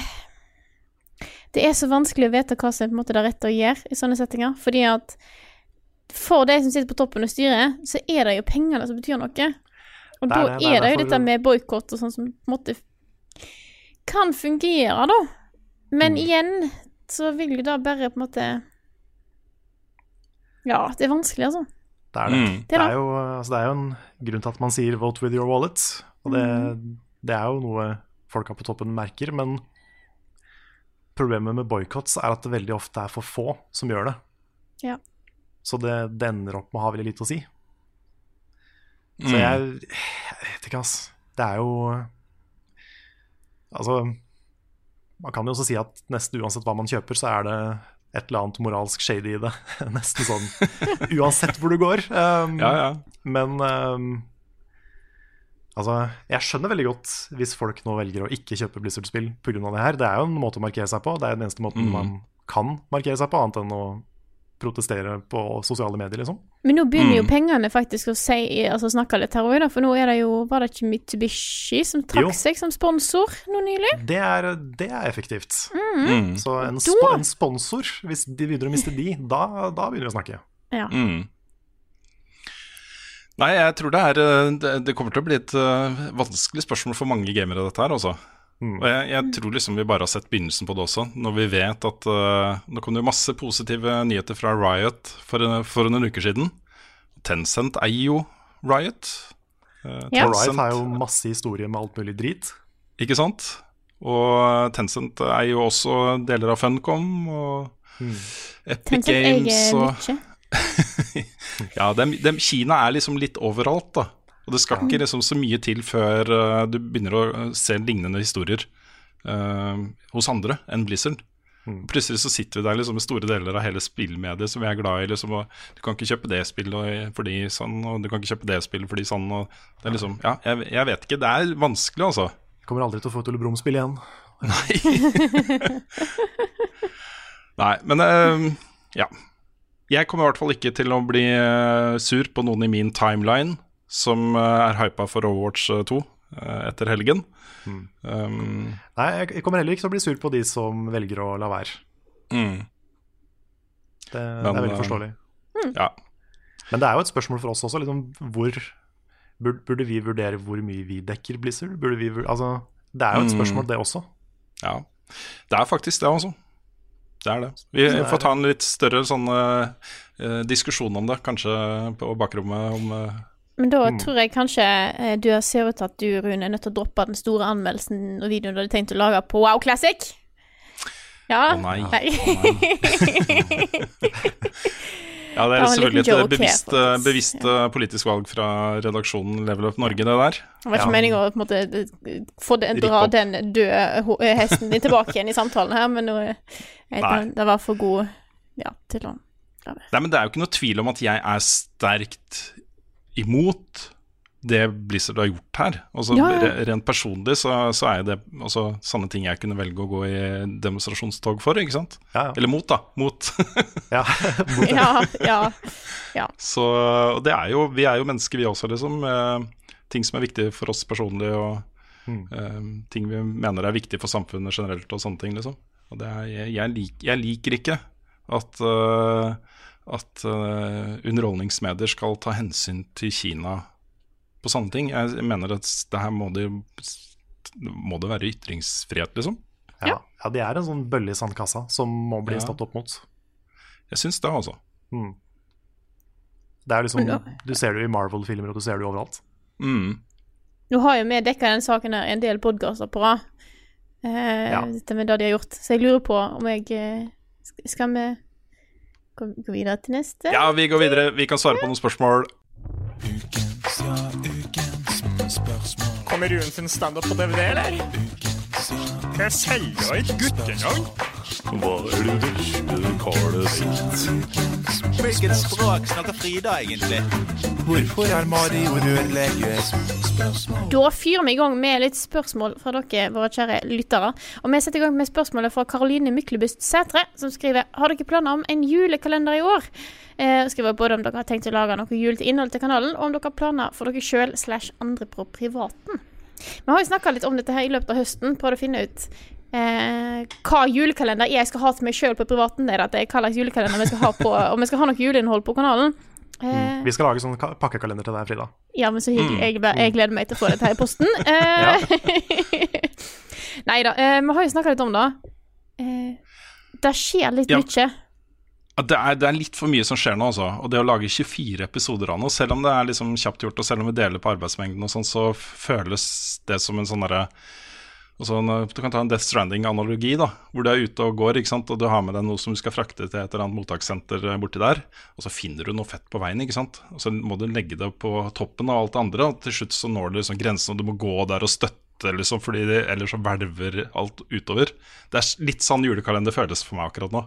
Det er så vanskelig å vite hva som er på en måte det rette å gjøre i sånne settinger, fordi at for de som sitter på toppen og styrer, så er det jo pengene som betyr noe. Og da er det, er jo dette med boikott og sånn som på en måte kan fungere, da. Men igjen så vil jo da bare på en måte Ja, det er vanskelig, altså. Det er det. Mm. Det Det, er er jo, altså, det er jo en grunn til at man sier 'vote with your wallet'. Og det, Mm. det er jo noe folka på toppen merker. Men problemet med boikotts er at det veldig ofte er for få som gjør det. Ja. Så det, det ender opp med å ha veldig lite å si. Så Mm. jeg, jeg vet ikke, ass. Det er jo Altså Man kan jo også si at nesten uansett hva man kjøper, så er det et eller annet moralsk shady i det. Nesten sånn uansett hvor du går. Um, Ja, ja. Men um, altså, jeg skjønner veldig godt hvis folk nå velger å ikke kjøpe Blizzard-spill pga. det her. Det er jo en måte å markere seg på. Det er den eneste måten Mm. man kan markere seg på, annet enn å protestere på sosiale medier, liksom. Men nå begynner jo Mm. pengene faktisk å si, altså snakke litt her òg, for nå er det jo Var det ikke Mitsubishi som trakk Jo. seg som sponsor nå nylig? Det er, det er effektivt. Mm. Så en, sp en sponsor, hvis de begynner å miste de, da, da begynner vi å snakke. Ja. Mm. Nei, jeg tror det er eh, Det, det kommer til å bli et eh, vanskelig spørsmål for mange gamere, dette her, altså. Mm. Og jeg, jeg tror liksom vi bare har sett begynnelsen på det også, når vi vet at uh, Nå kom det jo masse positive nyheter fra Riot for, for noen uker siden. Tencent eier jo Riot. Uh, Ja. Riot har jo masse historie med alt mulig drit. Ikke sant? Og Tencent eier jo også deler av Funcom og Epic Tencent Games og. Ja, dem, dem, Kina er liksom litt overalt, da. Og det skal ikke liksom så mye til før uh, du begynner å eh, se lignende historier uh, hos andre enn Blizzard. Plutselig så sitter vi der liksom med store deler av hele spillmediet som vi er glad i. Liksom, du kan ikke kjøpe det spillet fordi sånn, og du kan ikke kjøpe det spillet fordi sånn. Og det er liksom, ja, jeg, jeg vet ikke. Det er vanskelig, altså. Kommer aldri til å få et Ole Brumm-spill igjen. Nei, Nei, men uh, ja. Jeg kommer i hvert fall ikke til å bli sur på noen i min timeline som eh, er hypa for Overwatch eh, 2 eh, etter helgen. Um, Nei, jeg kommer heller ikke til å bli sur på de som velger å la være. mm, Det, det er veldig forståelig. forståelig. ja. Men det er jo et spørsmål for oss også. Liksom, hvor burde, burde vi vurdere hvor mye vi dekker Blizzard? Burde vi, altså, det er jo et Mm. spørsmål, det også. ja. Det er faktisk det, altså. Det er det. Vi det er får ta en litt større sånn eh, eh, diskusjon om det, kanskje på bakrommet om eh, Men da Mm. tror jeg kanskje eh, du ser ut til at du, Rune, er nødt til å droppe den store anmeldelsen og videoen du hadde tenkt å lage på Wow Classic. Ja. Å nei. Nei. Ja, det er Det selvfølgelig et joke bevisst, her, eh, bevisst ja. politisk valg fra redaksjonen Level Up Norge, det der. Det var ikke Ja. meningen å måte eh, få den, dra den døde eh, hesten din tilbake igjen i samtalen her, men nå, eh, jeg, den var for god ja, til å Nei, men Det er jo ikke noe tvil om at jeg er sterkt imot det Blizzard har gjort her. Altså, Ja, ja. Rent personlig så, så er det altså, sånne ting jeg kunne velge å gå i demonstrasjonstog for. ikke sant? Ja, ja. Eller mot, da. Mot. ja. Ja, ja. så det er jo, Vi er jo mennesker, vi også, liksom. Eh, ting som er viktig for oss personlig, og eh, ting vi mener er viktig for samfunnet generelt, og sånne ting. liksom. Og det er, jeg, jeg, lik, jeg liker ikke at eh, at uh, underholdningsmedier skal ta hensyn til Kina på sånne ting. Jeg mener at det her må det, må det være ytringsfrihet, liksom. Ja. ja, de er en sånn bølle i sandkassa som må bli Ja. stått opp mot. Jeg syns det, altså. Mm. Det er liksom, Du ser det jo i Marvel-filmer, og du ser det jo overalt. Mm. Nå har jo vi dekka den saken her en del podkaster på rad, eh, Ja. dette med det de har gjort, så jeg lurer på om jeg eh, Skal vi gå, gå videre til neste? Ja, vi går videre. Vi kan svare på noen spørsmål. Kommer Ruen sin standup på DVD, eller? Jeg selger et guttenavn. Hva er det du vesle karet sitt? Hvilket språk snakker Frida egentlig? Hvorfor er Mario rørlegger? Da fyrer vi i gang med litt spørsmål fra dere, våre kjære lyttere. Og vi setter i gang med spørsmålet fra Karoline Myklebust Sætre, som skriver Har dere planer om en julekalender i år? Eh, skriver både om dere har tenkt å lage noe jul til innhold til kanalen, og om dere har planer for dere sjøl slash andre på privaten. Vi har jo snakka litt om dette her i løpet av høsten, prøvd å finne ut eh, hva julekalender jeg skal ha til meg sjøl på privaten. Det er at det er hva slags julekalender vi skal ha på, om vi skal ha noe juleinnhold på kanalen. Eh, Vi skal lage sånn pakkekalender til deg, Frida. ja, men så hyggelig. Mm. Jeg, jeg gleder meg til å få dette her i posten. Eh, Nei da. Eh, vi har jo snakka litt om det. Eh, det skjer litt Ja. mye. Det, er, det er litt for mye som skjer nå, altså. Og det å lage 24 episoder av noe, selv om det er liksom kjapt gjort, og selv om vi deler på arbeidsmengden og sånn, så føles det som en sånn derre sånn, eh, Du kan ta en Death Stranding-analogi, da, hvor du er ute og går ikke sant? og du har med deg noe som du skal frakte til et eller annet mottakssenter eh, borti der, og så finner du noe fett på veien, ikke sant? og så må du legge det på toppen av alt det andre, og til slutt så når du liksom grensen, og du må gå der og støtte, liksom, fordi det, ellers så hvelver alt utover. Det er litt sånn julekalender føles for meg akkurat nå.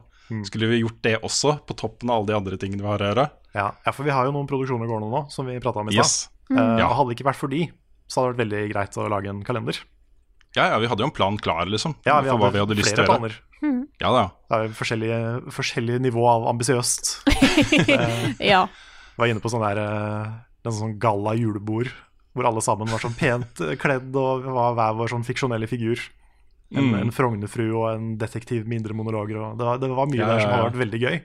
Skulle vi gjort det også, på toppen av alle de andre tingene vi har å gjøre? Ja, ja, for vi har jo noen produksjoner gående nå, som vi prata om i stad. Yes. Mm. Uh, Hadde det ikke vært for de, så hadde det vært veldig greit å lage en kalender. Ja, ja, vi hadde jo en plan klar, liksom, Ja, vi for hadde, hva vi hadde lyst til flere planer. Ja da. Det er forskjellige, forskjellige nivå av ambisiøst. Ja. var inne på sånn der eh, en sånn galla julebord, hvor alle sammen var sånn pent eh, kledd og var hver vår sånn fiksjonelle figur. En, Mm. en Frognerfru og en detektiv med indre monologer. Og det, var, det var mye Ja, der som ja. vært veldig gøy.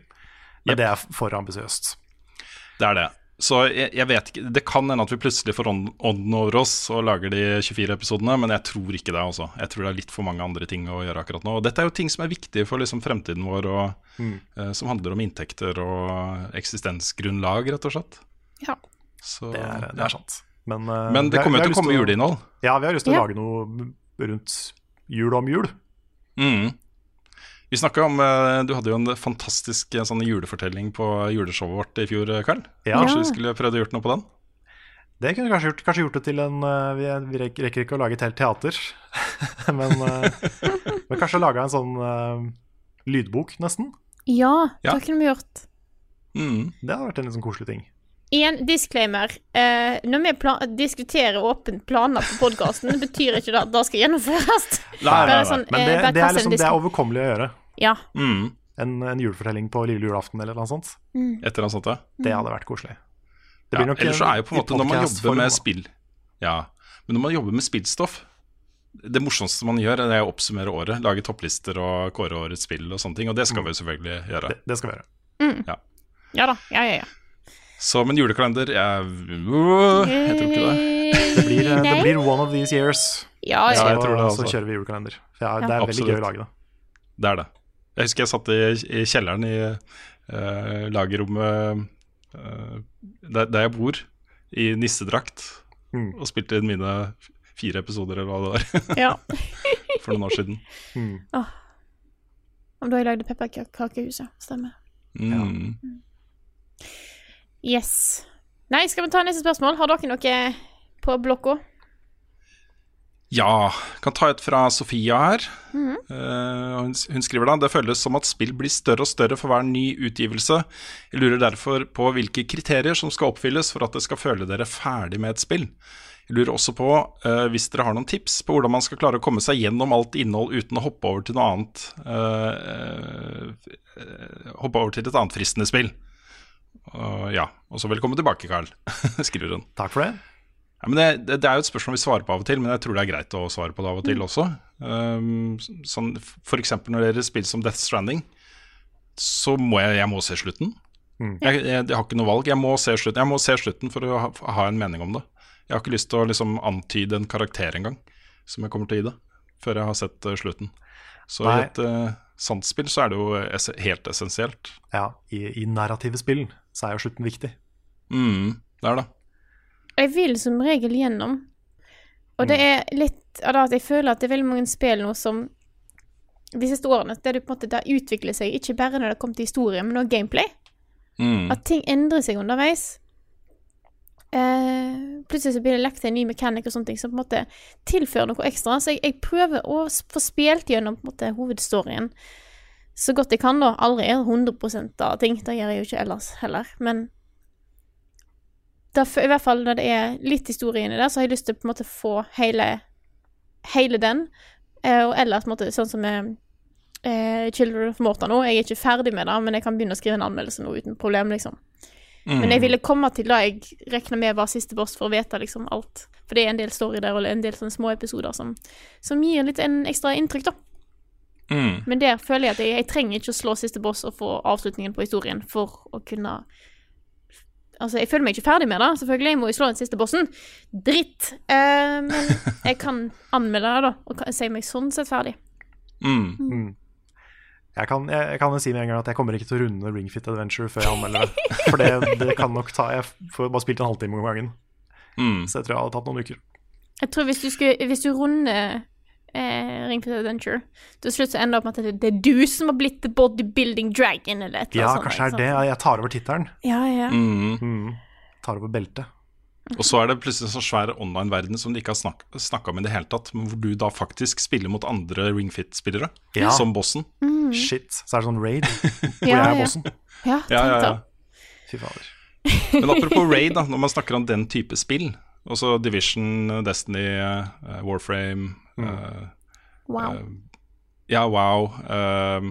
Men det er for ambisiøst. Det er det. Så jeg, jeg vet ikke Det kan hende at vi plutselig får ånden over oss og lager de 24 episodene, men jeg tror ikke det. Også. Jeg tror det er litt for mange andre ting å gjøre akkurat nå. Og dette er jo ting som er viktige for liksom fremtiden vår, og Mm. uh, som handler om inntekter og eksistensgrunnlag, rett og slett. Ja. Så, Det er, det er sant. Men, uh, Men det kommer jo til å komme juleinnhold. Ja, vi har lyst til å Ja. lage noe rundt jul om jul. Mm. Vi snakka om eh, Du hadde jo en fantastisk eh, sånn julefortelling på juleshowet vårt i fjor, eh, Karl. Ja. Kanskje vi skulle prøvd å gjort noe på den? Det kunne vi kanskje gjort, kanskje gjort det til en Vi, rekker ikke å lage et helt teater, men, men kanskje laga en sånn lydbok, nesten. ja, Ja. det kunne vi gjort. Mm. Det hadde vært en litt sånn koselig ting. En disclaimer. Eh, når vi diskuterer åpent planer på podkasten, betyr ikke det at det skal gjennomføres. Nei, nei, nei. sånn, Men eh, det, det, er, liksom, det er overkommelig å gjøre. Ja. Mm. En, en julefortelling på lille julaften eller noe sånt. Et eller annet sånt, ja. Det hadde vært koselig. Det ja. nok Ellers så er jo på en måte når man jobber med spill Ja, men når man jobber med spillstoff Det morsomste man gjør, det er å oppsummere året. Lage topplister og kåre årets spill og sånne ting. Og det skal vi jo selvfølgelig gjøre. Det, det skal vi gjøre. ja da. Ja, ja, ja. Så, men julekalender jeg, jeg tror ikke det. Det blir, eh, det blir one of these years. Ja, Ja, Så, jeg tror det så kjører vi julekalender. Ja, Ja. det er veldig Absolutt. gøy å lage det. Det er det. Jeg husker jeg satt i, i kjelleren i uh, lagerrommet uh, der, der jeg bor, i nissedrakt, Mm. og spilte inn mine fire episoder, eller hva det var, ja. for noen år siden. Mm. Om da jeg lagde pepperkakehuset. Stemmer. Mm. Yes. Nei, skal vi ta neste spørsmål? Har dere noe på blokka? Ja, kan ta et fra Sofia her. Eh, hun, hun skriver da Det føles som at spill blir større og større for hver ny utgivelse. Jeg lurer derfor på hvilke kriterier som skal oppfylles for at dere skal føle dere ferdig med et spill. Jeg lurer også på uh, hvis dere har noen tips på hvordan man skal klare å komme seg gjennom alt innhold uten å hoppe over til noe annet uh, Hoppe over til et annet fristende spill. Og ja, og så velkommen tilbake, Carl, skriver hun. Takk for det. Ja, men det, det, det er jo et spørsmål vi svarer på av og til, men jeg tror det er greit å svare på det av og til også. Um, sånn, eksempel når det gjelder spill som Death Stranding, så må jeg, jeg må se slutten. Mm. Jeg, jeg, jeg har ikke noe valg. Jeg må se slutten Jeg må se slutten for å ha, ha en mening om det. Jeg har ikke lyst til å liksom, antyde en karakter engang, som jeg kommer til å gi det, før jeg har sett uh, slutten. Så Nei. i et uh, sant spill så er det jo es helt essensielt. Ja, i, i narrative spill så er jo slutten viktig. Mm, det er det. Jeg vil som regel gjennom. Og det er litt av det at jeg føler at det er veldig mange spill nå som de siste årene der du på en måte der utvikler seg ikke bare når det kommer til historie, men også gameplay. Mm. At ting endrer seg underveis. Eh, plutselig så blir det lagt til en ny mekanikk og sånne ting som på en måte tilfører noe ekstra. Så jeg, jeg prøver å få spilt gjennom på en måte hovedstoryen så godt jeg kan, da. Aldri er det 100 av ting. Det gjør jeg jo ikke ellers heller. Men da, i hvert fall når det er litt historie inni der, så har jeg lyst til å på en måte få hele, hele den. Eh, og ellers på en måte sånn som med eh, Children of Morta nå. Jeg er ikke ferdig med det, men jeg kan begynne å skrive en anmeldelse nå uten problem, liksom. Mm. Men jeg ville komme til da jeg regna med var siste boss, for å vite liksom alt. For det er en del story der, og en del sånne små episoder som, som gir litt en ekstra inntrykk, da. Mm. Men der føler jeg at jeg, jeg trenger ikke å slå siste boss og få avslutningen på historien for å kunne Altså, jeg føler meg ikke ferdig med det, selvfølgelig. Jeg må jo slå den siste bossen. Dritt. Eh, men jeg kan anmelde det, da, og si meg sånn sett ferdig. Mm. Mm. Jeg kan, jeg, jeg kan si med en gang at jeg kommer ikke til å runde Ring Fit Adventure før jeg anmelder det. For det, det kan nok ta Jeg får bare spilt en halvtime om gangen. Mm. Så jeg tror jeg hadde tatt noen uker. Jeg tror hvis du, skulle, hvis du runder eh, Ring Fit Adventure. Til slutt så ender det opp med at det, er du som har blitt the bodybuilding dragon, eller et eller Ja, sånt. kanskje det er det. Jeg tar over tittelen. Ja, ja. Mm. Mm. Tar over beltet. Og så er det plutselig en så svær online-verden som de ikke har snak snakka om i det hele tatt, men hvor du da faktisk spiller mot andre Ring Fit-spillere, Ja. som bossen. Mm. Shit. Så er det sånn raid hvor Ja, jeg er ja. bossen. Ja, Ja, ja, ja. Fy fader. Men apropos raid, da, når man snakker om den type spill, også Division, Destiny, eh, Warframe eh, Wow. eh, Ja, wow. eh,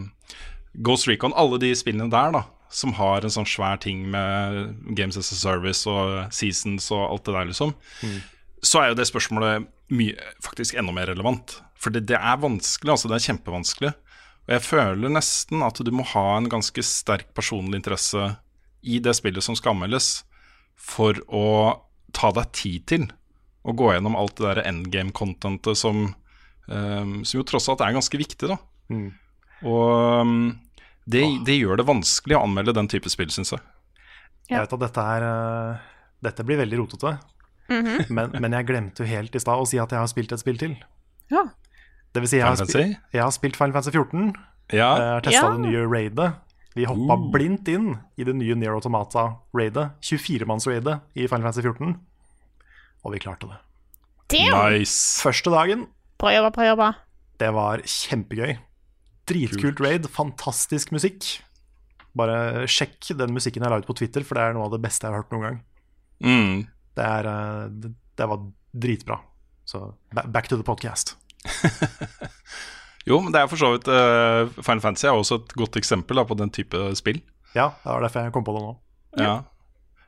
Ghost Recon, alle de spillene der, da, som har en sånn svær ting med Games as a Service og Seasons og alt det der, liksom, så er jo det spørsmålet mye, faktisk enda mer relevant. For det, det er vanskelig, altså det er kjempevanskelig. Og jeg føler nesten at du må ha en ganske sterk personlig interesse i det spillet som skal anmeldes, for å ta deg tid til å gå gjennom alt det der endgame-contentet som, eh, som jo tross alt er ganske viktig, da. Mm. Og um, det, det gjør det vanskelig å anmelde den type spill, syns jeg. Jeg vet at dette er eh, Dette blir veldig rotete. Mhm. men, men jeg glemte jo helt i stad å si at jeg har spilt et spill til. Ja. Det vil si, jeg har, Final spi jeg har spilt Final Fantasy 14. Ja. Jeg har testa Ja. det nye raidet. Vi hoppa Uh. blindt inn i det nye Near Automata-raidet. 24-manns-raidet i Final Fantasy 14. Og vi klarte det. Damn! Nice. Første dagen, Bra jobba, bra jobba. det var kjempegøy. Dritkult raid, fantastisk musikk. Bare sjekk den musikken jeg la ut på Twitter, for det er noe av det beste jeg har hørt noen gang. Mm. Det, er, eh, det, det var dritbra. Så back to the podcast. Jo, men det er for så vidt uh, Final Fantasy er også et godt eksempel da, på den type spill. Ja, det var derfor jeg kom på det nå. Ja.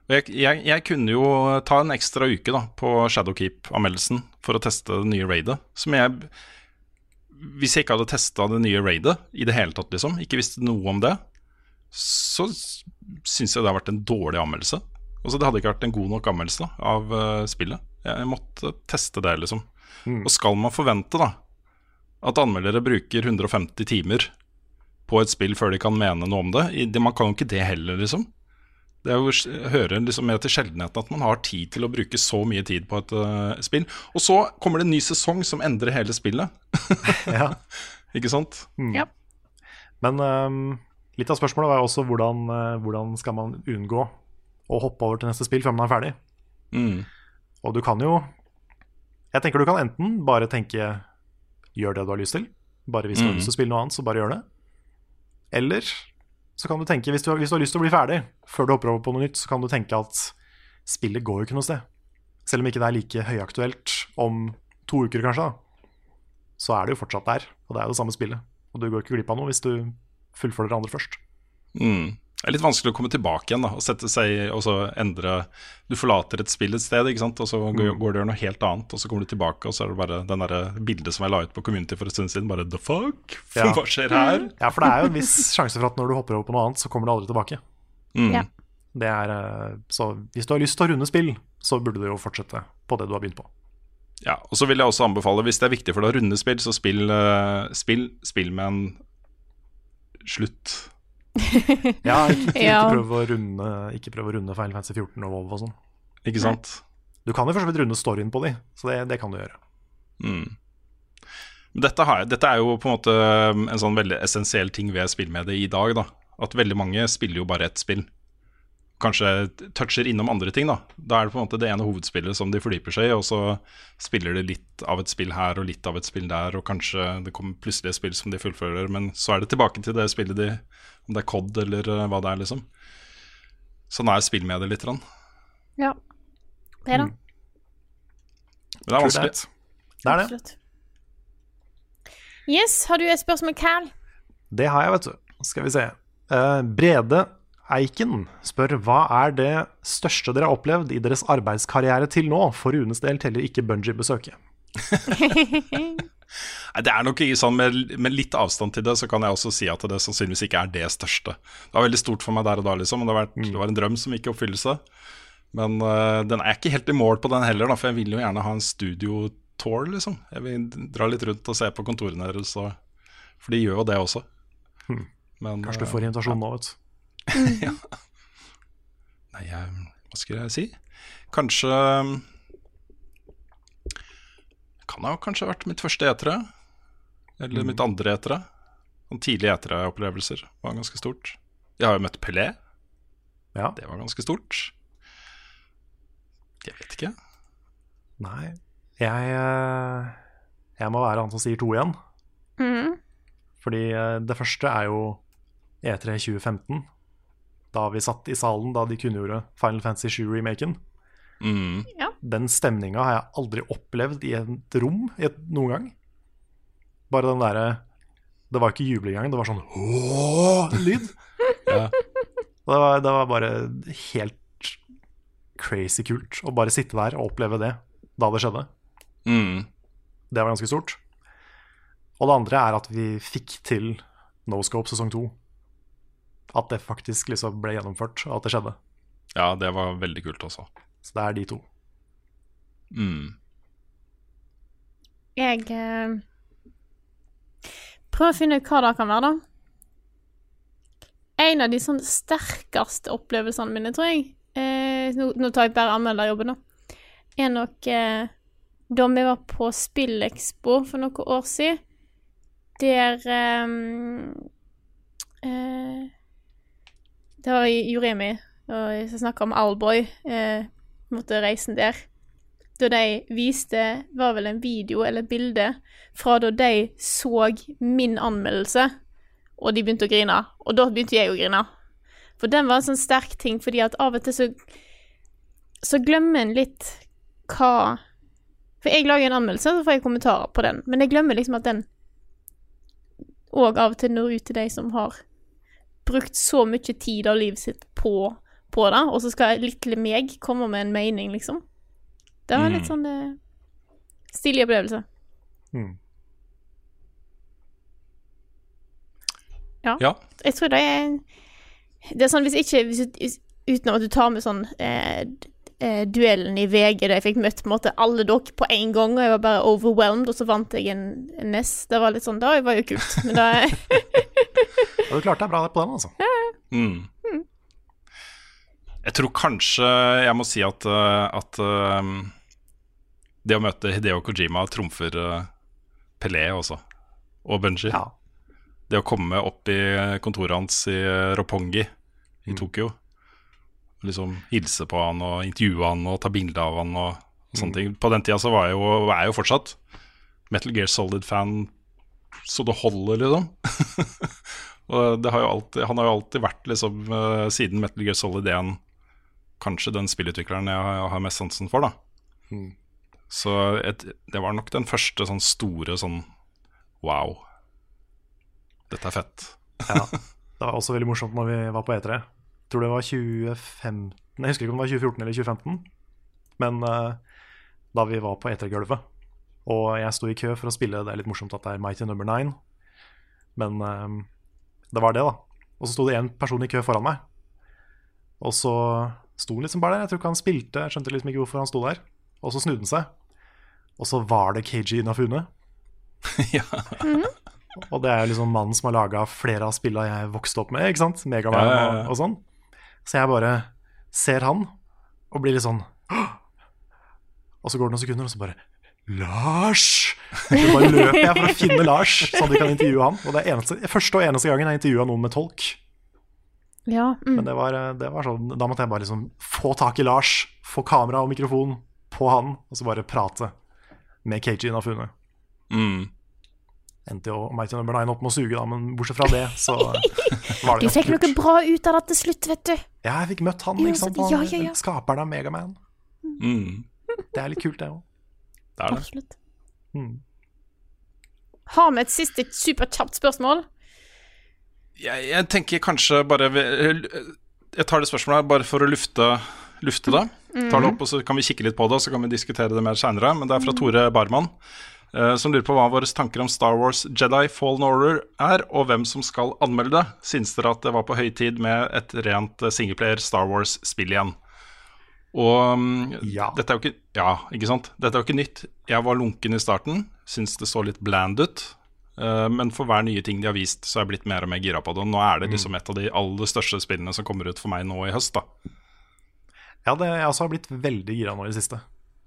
Jeg, jeg, jeg kunne jo ta en ekstra uke da på Shadowkeep-anmeldelsen for å teste det nye raidet. Som jeg Hvis jeg ikke hadde testa det nye raidet i det hele tatt, liksom, ikke visste noe om det, så syns jeg det har vært en dårlig anmeldelse. Altså Det hadde ikke vært en god nok anmeldelse da, av uh, spillet. Jeg måtte teste det, liksom. Og skal man forvente da at anmeldere bruker 150 timer på et spill før de kan mene noe om det? I- det man kan jo ikke det heller, liksom. Det er jo, hører liksom med til sjeldenheten at man har tid til å bruke så mye tid på et uh, spill. Og så kommer det en ny sesong som endrer hele spillet. Ja. Ikke sant? Ja. Men um, litt av spørsmålet var også hvordan, uh, hvordan skal man unngå å hoppe over til neste spill før man er ferdig. Mm. Og du kan jo Jeg tenker du kan enten bare tenke gjør det du har lyst til. Bare hvis du har Mm. lyst til å spille noe annet, så bare gjør det. Eller så kan du tenke, hvis du, hvis du har lyst til å bli ferdig før du hopper over på noe nytt, så kan du tenke at spillet går jo ikke noe sted. Selv om ikke det er like høyaktuelt om to uker, kanskje, da, så er det jo fortsatt der. Og det er jo det samme spillet. Og du går ikke glipp av noe hvis du fullfører det andre først. Mm. Det er litt vanskelig å komme tilbake igjen da, og sette seg og så endre Du forlater et spill et sted, ikke sant? og så går, går du og gjør noe helt annet, og så kommer du tilbake, og så er det bare den det bildet som jeg la ut på Community for en stund siden. Bare the fuck? Ja. Hva skjer her? Ja, for det er jo en viss sjanse for at når du hopper over på noe annet, så kommer du aldri tilbake. Mm. Ja. Det er, eh, så hvis du har lyst til å runde spill, så burde du jo fortsette på det du har begynt på. Ja, og så vil jeg også anbefale, hvis det er viktig for deg å runde spill, så spill, eh, spill, spill med en slutt. Ja, ikke, ikke, Ja. ikke, prøv å runde, ikke prøv å runde Final Fantasy 14 og WoW og sånn. Ikke sant? Du kan jo for så vidt runde storyen på de, så det, det kan du gjøre. Mm. Dette, har, dette er jo på en måte um, en sånn veldig essensiell ting ved spillmediet i dag. da At veldig mange spiller jo bare ett spill. Kanskje toucher innom andre ting. Da Da er det på en måte det ene hovedspillet som de fordyper seg i, og så spiller de litt av et spill her og litt av et spill der, og kanskje det kommer plutselig et spill som de fullfører, men så er det tilbake til det spillet de Om det er COD eller uh, hva det er, liksom. Sånn er spillmediet litt. Rann. Ja. Det er det. Men det er vanskelig. Det er det. Absolutt. Yes, har du et spørsmål, Cal? Det har jeg, vet du. Skal vi se. Uh, Brede Eiken spør hva er det største dere har opplevd i deres arbeidskarriere til nå? For Runes del teller ikke bungee-besøket. Det er nok ikke sånn, med, med litt avstand til det, så kan jeg også si at det sannsynligvis ikke er det største. Det var veldig stort for meg der og da, liksom. Det, vært, det var en drøm som gikk i oppfyllelse. Men uh, den er ikke helt i mål på den heller, da, for jeg vil jo gjerne ha en studiotour, liksom. Jeg vil dra litt rundt og se på kontorene deres, for de gjør jo det også. Men, Kanskje du øh, får invitasjon nå, vet du. Nei, jeg, hva skal jeg si? Kanskje Kan ha kanskje vært mitt første E3. Eller mitt andre etere. Sånn tidlige etere-opplevelser var ganske stort. Jeg har jo møtt Pelé. Ja. Det var ganske stort. Jeg vet ikke. Nei. Jeg, eh, jeg må være han som sier to igjen. Mm. Fordi eh, det første er jo E3 2015. Da vi satt i salen da de kunngjorde Final Fantasy 7-remaken. Mm. Den stemninga har jeg aldri opplevd i et rom i et, noen gang. Bare den derre Det var ikke jubel engang, det var sånn åh-lyd. Ja. Det, var, det var bare helt crazy kult å bare sitte der og oppleve det da det skjedde. Mm. Det var ganske stort. Og det andre er at vi fikk til Noscope sesong to. At det faktisk liksom ble gjennomført, og at det skjedde. Ja, det var veldig kult også. Så det er de to. Mm. Jeg eh, prøver å finne ut hva det kan være, da. En av de sånn sterkeste opplevelsene mine, tror jeg eh, nå, nå tar jeg bare anmelderjobben, da. Er nok eh, da vi var på Spillekspo for noen år siden. Der eh, eh, Det var Juremi, jeg snakka om Owlboy. Eh, måtte reisen der da de viste, var vel en video eller et bilde, fra da de så min anmeldelse, og de begynte å grine. Og da begynte jeg å grine. For den var en sånn sterk ting, fordi at av og til så så glemmer en litt hva For jeg lager en anmeldelse, så får jeg kommentarer på den, men jeg glemmer liksom at den òg av og til når ut til de som har brukt så mye tid av livet sitt på, på det, og så skal lille meg komme med en mening, liksom. Det var en litt Mm. sånn uh, stilig opplevelse. Mm. Ja. Ja. Jeg tror det er Det er sånn hvis ikke hvis, Utenom Uten at du tar med sånn eh, eh, duellen i VG der jeg fikk møtt på en måte alle dere på en gang, og jeg var bare overwhelmed, og så vant jeg en, en NES. Det var litt sånn Det var jo kult. Men det Og du klarte deg bra på den, altså. Ja. Mm. Jeg tror kanskje jeg må si at, uh, at um, det å møte Hideo Kojima trumfer uh, Pelé også, og Benji. Ja. Det å komme opp i kontoret hans i Ropongi Roppongi i Tokyo, liksom hilse på han og intervjue han og ta bilde av han og, og sånne ting. På den tida så var jeg jo, er jeg jo fortsatt Metal Gear Solid-fan så det holder, liksom. og det har alltid, han har jo alltid vært, liksom, eh, siden Metal Gear Solid 1, kanskje den spillutvikleren jeg har, har mest sansen for, da. Mm. Så et, det var nok den første sånn store sånn wow. Dette er fett. Ja. Det var også veldig morsomt når vi var på E3. Jeg tror det var 2015 Jeg husker ikke om det var 2014 eller 2015, men uh, da vi var på E3-gulvet. Og jeg sto i kø for å spille. Det er litt morsomt at det er Mighty Number Nine, men uh, det var det, da. Og så sto det en person i kø foran meg. Og så sto liksom bare der. Jeg tror ikke han spilte, jeg skjønte liksom ikke hvorfor han sto der. Og så snudde han seg, og så var det KG Inafune. ja. Og det er liksom mannen som har laga flere av spilla jeg vokste opp med. ikke sant? Megaman Ja, ja. Og, og sånn. Så jeg bare ser han og blir litt sånn! Og så går det noen sekunder, og så bare Lars! Så bare løper jeg for å finne Lars, sånn at vi kan intervjue han. Og det er eneste, første og eneste gangen jeg intervjua noen med tolk. Ja. Mm. Men det var, det var sånn, da måtte jeg bare liksom få tak i Lars, få kamera og mikrofon på han, og så bare prate med Keiji Nafune. Mm. Endte jo Mighty Number 9 opp med å suge, da, men bortsett fra det, så var det Du fikk noe bra ut av det til slutt, vet du. Ja, jeg fikk møtt han, ikke sant? Han, ja, ja, ja. Skaperen av Megaman. Mm. Det er litt kult, det òg. Det er det. Absolutt. Mm. Har vi et siste superkjapt spørsmål? Jeg, jeg tenker kanskje bare Jeg tar det spørsmålet her bare for å lufte, lufte det. Tar det opp, og så kan vi kikke litt på det, og så kan vi diskutere det mer seinere. Men det er fra Tore Barman, eh, som lurer på hva våre tanker om Star Wars Jedi Fallen Order er, og hvem som skal anmelde det. Syns dere at det var på høy tid med et rent eh, singleplayer Star Wars-spill igjen? Og mm, Ja. dette er jo ikke Ja, ikke sant? Dette er jo ikke nytt. Jeg var lunken i starten, syns det så litt bland ut. Eh, Men for hver nye ting de har vist, så er jeg blitt mer og mer gira på det. Og Nå er det liksom et av de aller største spillene som kommer ut for meg nå i høst. da Ja, det, jeg også har blitt veldig gira nå i det siste.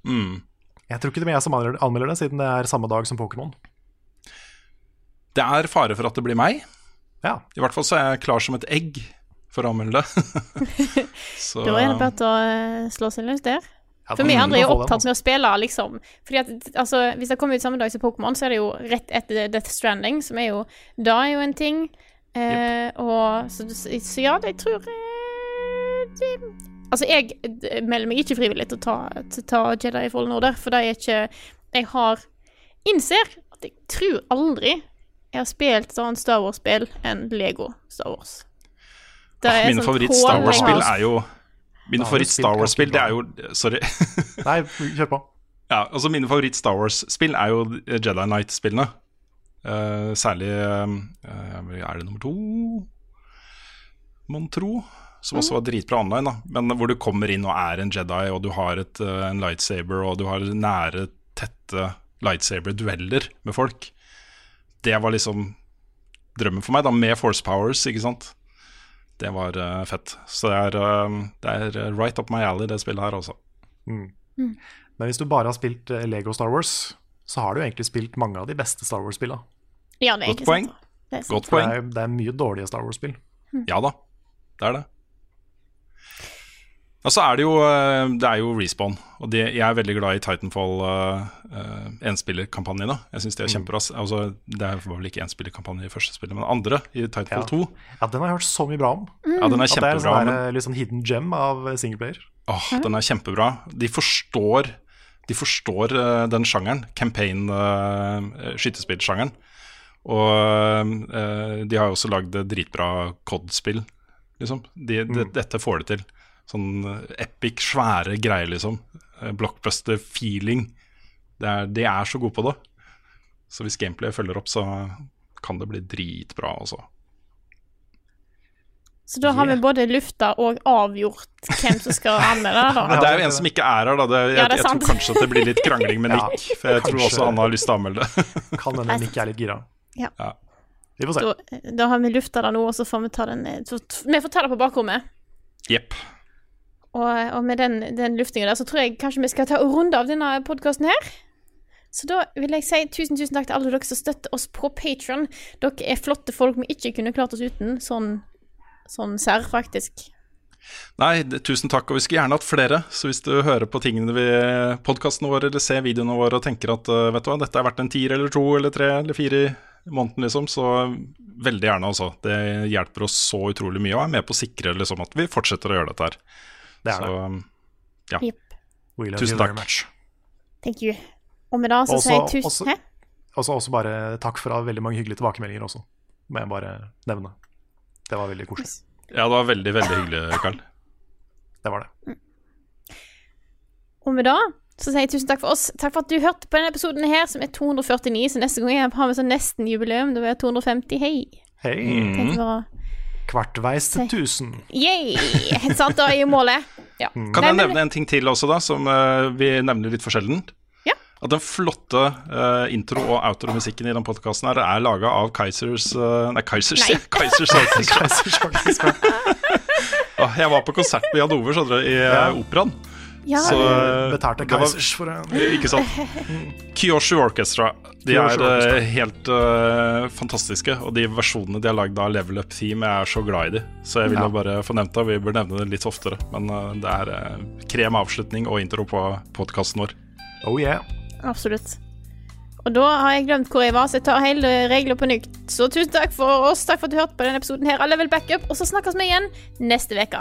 mm. Jeg tror ikke det er jeg som anmelder det, siden det er samme dag som Pokémon. Det er fare for at det blir meg. Ja. I hvert fall så er jeg klar som et egg for å anmelde det. så Da er det bare å eh, slå seg løs der. For vi andre er jo opptatt med å spille, liksom. Fordi at, altså, Hvis det kommer ut samme dag som Pokémon, så er det jo rett etter Death Stranding, som er jo Da er jo en ting. Eh, og så, så ja, jeg tror eh, det, Altså, jeg melder meg ikke frivillig til å ta, til å ta Jedi Fallen Order, for det er ikke Jeg har Innser at jeg tror aldri jeg har spilt sånn Star Wars-spill enn Lego Star Wars. Er Min sånn favoritt-Star Wars-spill er jo Min Da har du favoritt spilt Star Wars-spill, det er jo Sorry. Nei, kjør på. Ja, altså Mine favoritt Star Wars-spill er jo Jedi Knight-spillene. Uh, særlig uh, Er det nummer to, mon tro? Som også var dritbra online, da. Men hvor du kommer inn og er en Jedi, og du har et, uh, en lightsaber, og du har nære, tette lightsaber-dueller med folk. Det var liksom drømmen for meg, da, med Force Powers, ikke sant. Det var uh, fett. Så det er, uh, det er right up my alley, det spillet her, altså. Men hvis du bare har spilt eh, Lego Star Wars, så har du egentlig spilt mange av de beste Star Wars-spillene. Ja, Godt poeng. Det er. Godt poeng. Det er, det er mye dårlige Star Wars-spill. Ja da, det er det. Og så er det jo, eh, det er jo Respawn, og det, jeg er veldig glad i Titanfall uh, uh, enspillerkampanjene. Jeg syns det er kjempebra. Altså, det var vel ikke enspillerkampanje i første spillet, men andre i Titanfall Ja. 2. Ja, den har jeg hørt så mye bra om. Ja, den er At det er en sånn sånn hidden gem av singleplayer. åh, den er kjempebra. De forstår, de forstår uh, den sjangeren, campaign uh, skytespillsjangeren. Og uh, de har jo også lagd dritbra COD-spill, liksom. De, de, dette får de til. Sånn eh, epic, svære greier, liksom. Eh, Blockbuster-feeling. Det er- De er så gode på det. Så hvis gameplay følger opp, så kan det bli dritbra, altså. Så da har vi både lufta og avgjort hvem som skal anmelde det, da. det er jo en som ikke er her, da. Det, jeg, Ja, det jeg tror kanskje at det blir litt krangling med Ja, Nick. For jeg tror også han har lyst til å anmelde det. Kan hende Nick er litt gira. Ja. Ja. Vi får se. Da, da har vi lufta det nå, og så får vi ta den eh, Vi får ta det på bakrommet. Jepp. Og, og med den, den luftinga der, så tror jeg kanskje vi skal ta og runde av denne podkasten her. Så da vil jeg si tusen tusen takk til alle dere som støtter oss på Patron. Dere er flotte folk vi ikke kunne klart oss uten. Sånn, sånn serr, faktisk. Nei, det, tusen takk, og vi skulle gjerne hatt flere. Så hvis du hører på tingene vi podkastene våre eller ser videoene våre og tenker at eh, vet du hva, dette er verdt en tier eller to eller tre eller fire i måneden, liksom, så veldig gjerne, altså. Det hjelper oss så utrolig mye og er med på å sikre liksom, at vi fortsetter å gjøre dette her. Det er så det. ja, Yep. Tusen takk. much. Thank you. Og med det så sier jeg tusen også- Hæ? Og også bare takk for veldig mange hyggelige tilbakemeldinger også. Må jeg bare nevne. Det var veldig koselig. Ja, det var veldig, veldig hyggelig, Karl. Det var det. Og med det så sier jeg tusen takk for oss. Takk for at du hørte på denne episoden her, som er 249. Så neste gang jeg har vi sånn nesten jubileum. Da blir det 250. Hei. Hei. Bare Kvartveis til 1000. Yay! Sant, da er jo målet. Ja. Kan jeg nevne en ting til også, da, som uh, vi nevner litt for sjelden? Ja. At den flotte uh, intro- og outro-musikken i den podkasten her er laga av Kaizers uh, Nei, Kaizers, Nei. Kaizers Orchestra. Jeg var på konsert med Jan Ove i ja. operaen. Ja, Så eh, Betalte Keisers for en Ikke sant? Kyoshu Orchestra. De Kyoshu er Orchestra. eh, helt uh, fantastiske. Og de versjonene de har lagd av Level Up Theme, jeg er så glad i de. Så jeg ville Ja. bare få nevnt det. Vi bør nevne det litt oftere. Men uh, det er uh, krem avslutning og intro på podkasten vår. Oh yeah. absolutt. Og da har jeg glemt hvor jeg var, så jeg tar hele regler på nytt. Så tusen takk for oss. Takk for at du hørte på denne episoden her av Level Backup. Og så snakkes vi igjen neste uke.